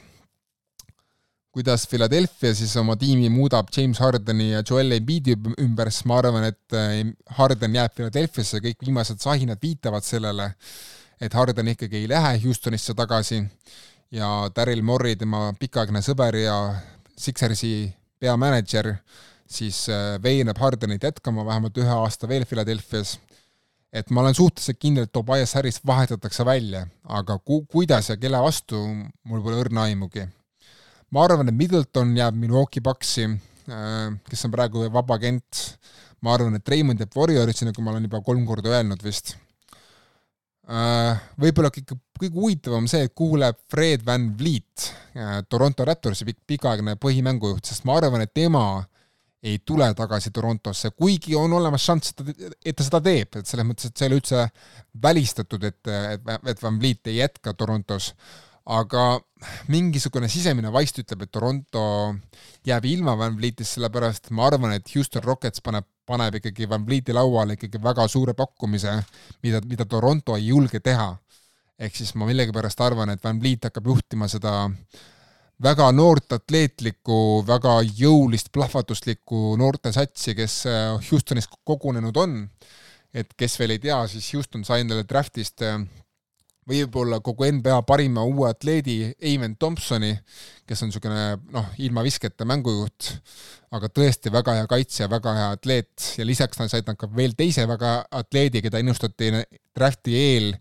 kuidas Philadelphia siis oma tiimi muudab James Hardeni ja Joel Embiidi ümber, sest ma arvan, et eh, Harden jääb Philadelphiasse, kõik viimased sahinad viitavad sellele, et Harden ikkagi ei lähe Houstonisse tagasi ja Daryl Morey, tema pikaaegne sõber ja Sixersi peamänedžer, siis eh, veenab Hardenit jätkama vähemalt ühe aasta veel Philadelphia's et ma olen suhteliselt kindel, et Tobias Harris vahetatakse välja, aga ku-, kuidas ja kelle vastu, mul pole õrna aimugi. ma arvan, et Middleton jääb Milwaukee Bucksi, äh, kes on praegu vaba agent, ma arvan, et Raymond jääb Warriorisse, nagu ma olen juba kolm korda öelnud vist. Äh, võib-olla kõige, kõige huvitavam see, et kuhu läheb Fred Van Vliet, äh, Toronto Raptorsi pikk, pikaaegne põhimängujuht, sest ma arvan, et tema ei tule tagasi Torontosse, kuigi on olemas šanss, et ta, seda teeb, et selles mõttes, et see ei ole üldse välistatud, et, et Van Vliet ei jätka Torontos. aga mingisugune sisemine vaist ütleb, et Toronto jääb ilma Van Vlietist, sellepärast ma arvan, et Houston Rockets paneb, paneb ikkagi Van Vlieti lauale ikkagi väga suure pakkumise, mida, mida Toronto ei julge teha. ehk siis ma millegipärast arvan, et Van Vliet hakkab juhtima seda äh, väga noort atleetlikku, väga jõulist, plahvatuslikku noortesatsi, kes äh, Houstonis kogunenud on. et kes veel ei tea, siis Houston sai endale draftist äh, võib-olla kogu NBA parima uue atleedi Eamon Thompsoni, kes on niisugune noh, ilma visketa mängujuht, aga tõesti väga hea kaitsja, väga hea atleet ja lisaks nad said nad ka veel teise väga atleedi, keda ennustati drafti eel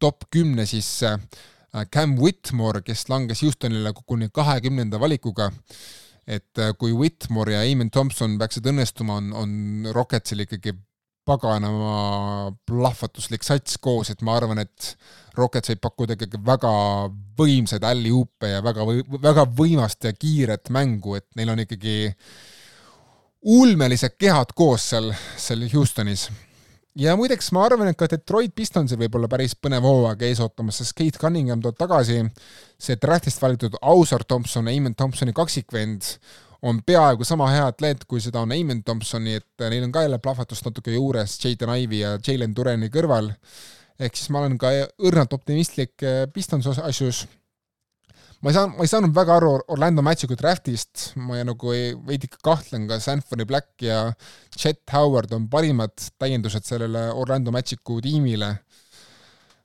top kümne sisse Cam Whitmore, kes langes Houstonile kuni kahekümnenda valikuga. et kui Whitmore ja Eamon Thompson peaksid õnnestuma, on, on Rocketsil ikkagi paganama plahvatuslik sats koos, et ma arvan, et Rockets võib pakkuda ikkagi väga võimsaid alley-oop'e ja väga, väga võimast ja kiiret mängu, et neil on ikkagi ulmelised kehad koos seal, seal Houstonis. Ja muideks ma arvan, et ka Detroit Pistonsil võib olla päris põnev hooaeg ees ootamas, sest Kate Cunningham tuleb tagasi, see draftist valitud Ausar Thompson, Eamon Thompsoni kaksikvend, on peaaegu sama hea atleet, kui seda on Eamon Thompson, nii et neil on ka jälle plahvatust natuke juures Jaden Ivey ja Jalen Dureni kõrval ehk siis ma olen ka õrnalt optimistlik eh, Pistons asjus. Ma ei saa, ma ei saanud väga aru Orlando Magicu draftist, ma nagu veidi kahtlen, kas Anthony Black ja Chet Howard on parimad täiendused sellele Orlando Magicu tiimile.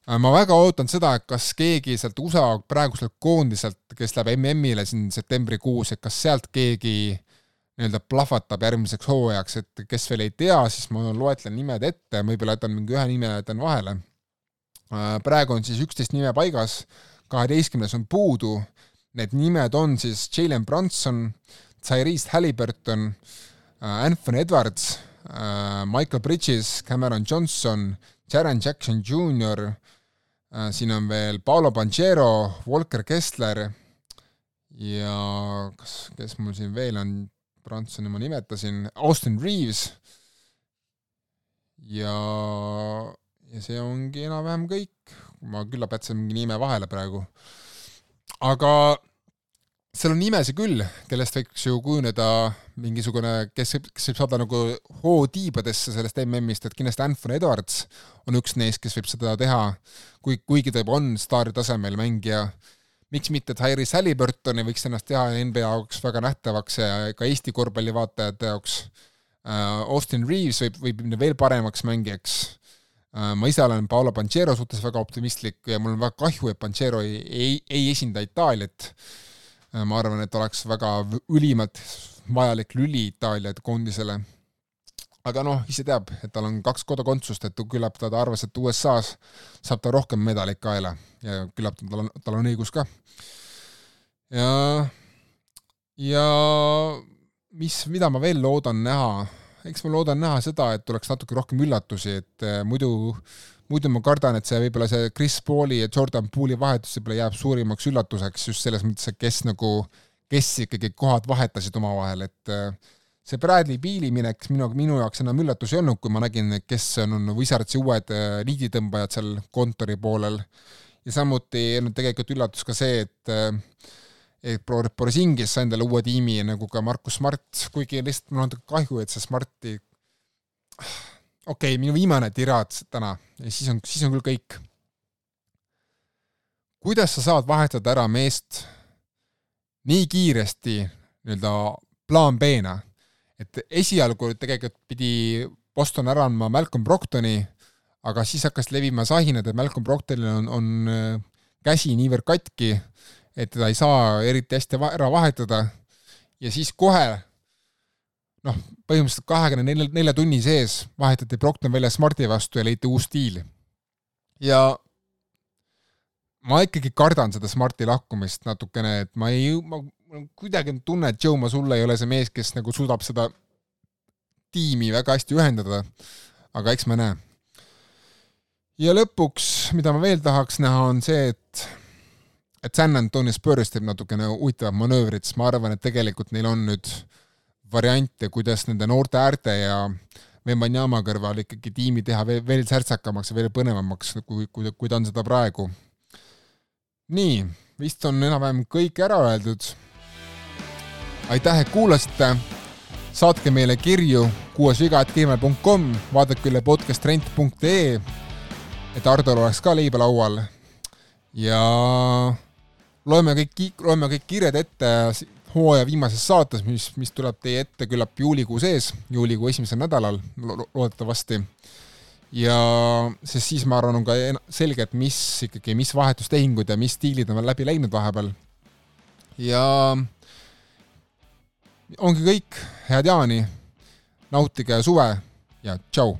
Äh, ma väga ootan seda, et kas keegi sealt USA praeguselt koondiselt, kes läheb MM-ile siin septembrikuus, et kas sealt keegi nii-öelda plahvatab järgmiseks hooajaks, et kes veel ei tea, siis ma loetlen nimed ette, võib-olla jätan mingi ühe nime jätan vahele. Äh, praegu on siis üksteist nime paigas, kaheteistkümnes on puudu, need nimed on siis Jalen Brunson, Tyrese Halliburton, äh, Anthony Edwards, äh, Michael Bridges, Cameron Johnson, Jaren Jackson Jr, siin on veel Paolo Banchero, Walker Kessler ja kas, kes mul siin veel on, Brunsoni ma nimetasin, Austin Reaves ja ja see ongi enam-vähem kõik, ma küllap jätsin mingi nime vahele praegu. aga seal on nimesid küll, kellest võiks ju kujuneda mingisugune, kes, kes võib saada nagu hoo tiibadesse sellest MM-ist, et kindlasti Anthony Edwards on üks neist, kes võib seda teha, kui, kuigi ta juba on staari tasemel mängija. miks mitte Tyrese Halliburtoni võiks ennast teha NBA jaoks väga nähtavaks ja ka Eesti korvpallivaatajate jaoks. Äh, Austin Reaves võib, võib minna veel paremaks mängijaks ma ise olen Paolo Panchero suhtes väga optimistlik ja mul on väga kahju, et Panchero ei, ei, ei esinda Itaaliat. Äh, ma arvan, et oleks väga ülimalt vajalik lüli Itaalia koondisele. aga noh, ise teab, et tal on kaks kodakondsust, et küllap ta arvas, et USA-s saab ta rohkem medaleid kaela ja küllap tal on, tal on õigus ka. ja, ja mis, mida ma veel loodan näha eks ma loodan näha seda, et tuleks natuke rohkem üllatusi, et äh, muidu, muidu ma kardan, et see võib-olla see Chris Pauli ja Jordan Pooli vahetus võib-olla jääb suurimaks üllatuseks just selles mõttes, et kes nagu, kes ikkagi kohad vahetasid omavahel, et äh, see Bradley Beali minek minu, minu jaoks enam üllatus ei olnud, kui ma nägin, kes on, Wizardsi uued äh, liiditõmbajad seal kontori poolel. ja samuti ei olnud tegelikult üllatus ka see, et Borisingis sai endale uue tiimi nagu ka Markus Smart, kuigi lihtsalt mul on kahju, et see Smarti okei okay,, minu viimane tiraad täna. Ja siis on, siis on küll kõik. kuidas sa saad vahetada ära meest nii kiiresti nii-öelda plaan B-na, et esialgu tegelikult pidi Boston ära andma Malcolm Brocktoni, aga siis hakkas levima sahinad, et Malcolm Brocktonil on, on äh, käsi niivõrd katki et teda ei saa eriti hästi ära vahetada ja siis kohe noh, põhimõtteliselt kahekümne nelja, nelja tunni sees vahetati Brockton välja Smarti vastu ja leiti uus stiil. ja ma ikkagi kardan seda Smarti lahkumist natukene, et ma ei, ma kuidagi tunne, et Joe Masulla ei ole see mees, kes nagu suudab seda tiimi väga hästi ühendada, aga eks me näe. ja lõpuks, mida ma veel tahaks näha, on see, et et San Antonio Spurs teeb natukene huvitavat manöövrit, sest ma arvan, et tegelikult neil on nüüd variante, kuidas nende noorte äärte ja Wembanyama kõrval ikkagi tiimi teha veel, veel särtsakamaks ja veel põnevamaks, kui, kui, kui ta on seda praegu. nii, vist on enam-vähem kõik ära öeldud. aitäh, et kuulasite. saatke meile kirju kuuesviga.gmail.com, vaadake üle podcastrent.ee, et Hardol oleks ka leiba laual. ja loeme kõik, loeme kõik kirjad ette hooaja viimases saates, mis, mis tuleb teie ette küllap juulikuu sees, juulikuu esimesel nädalal lo loodetavasti. ja sest siis ma arvan, on ka selge, et mis ikkagi, mis vahetustehingud ja mis stiilid on veel läbi läinud vahepeal. ja ongi kõik, head jaani, nautige suve ja tšau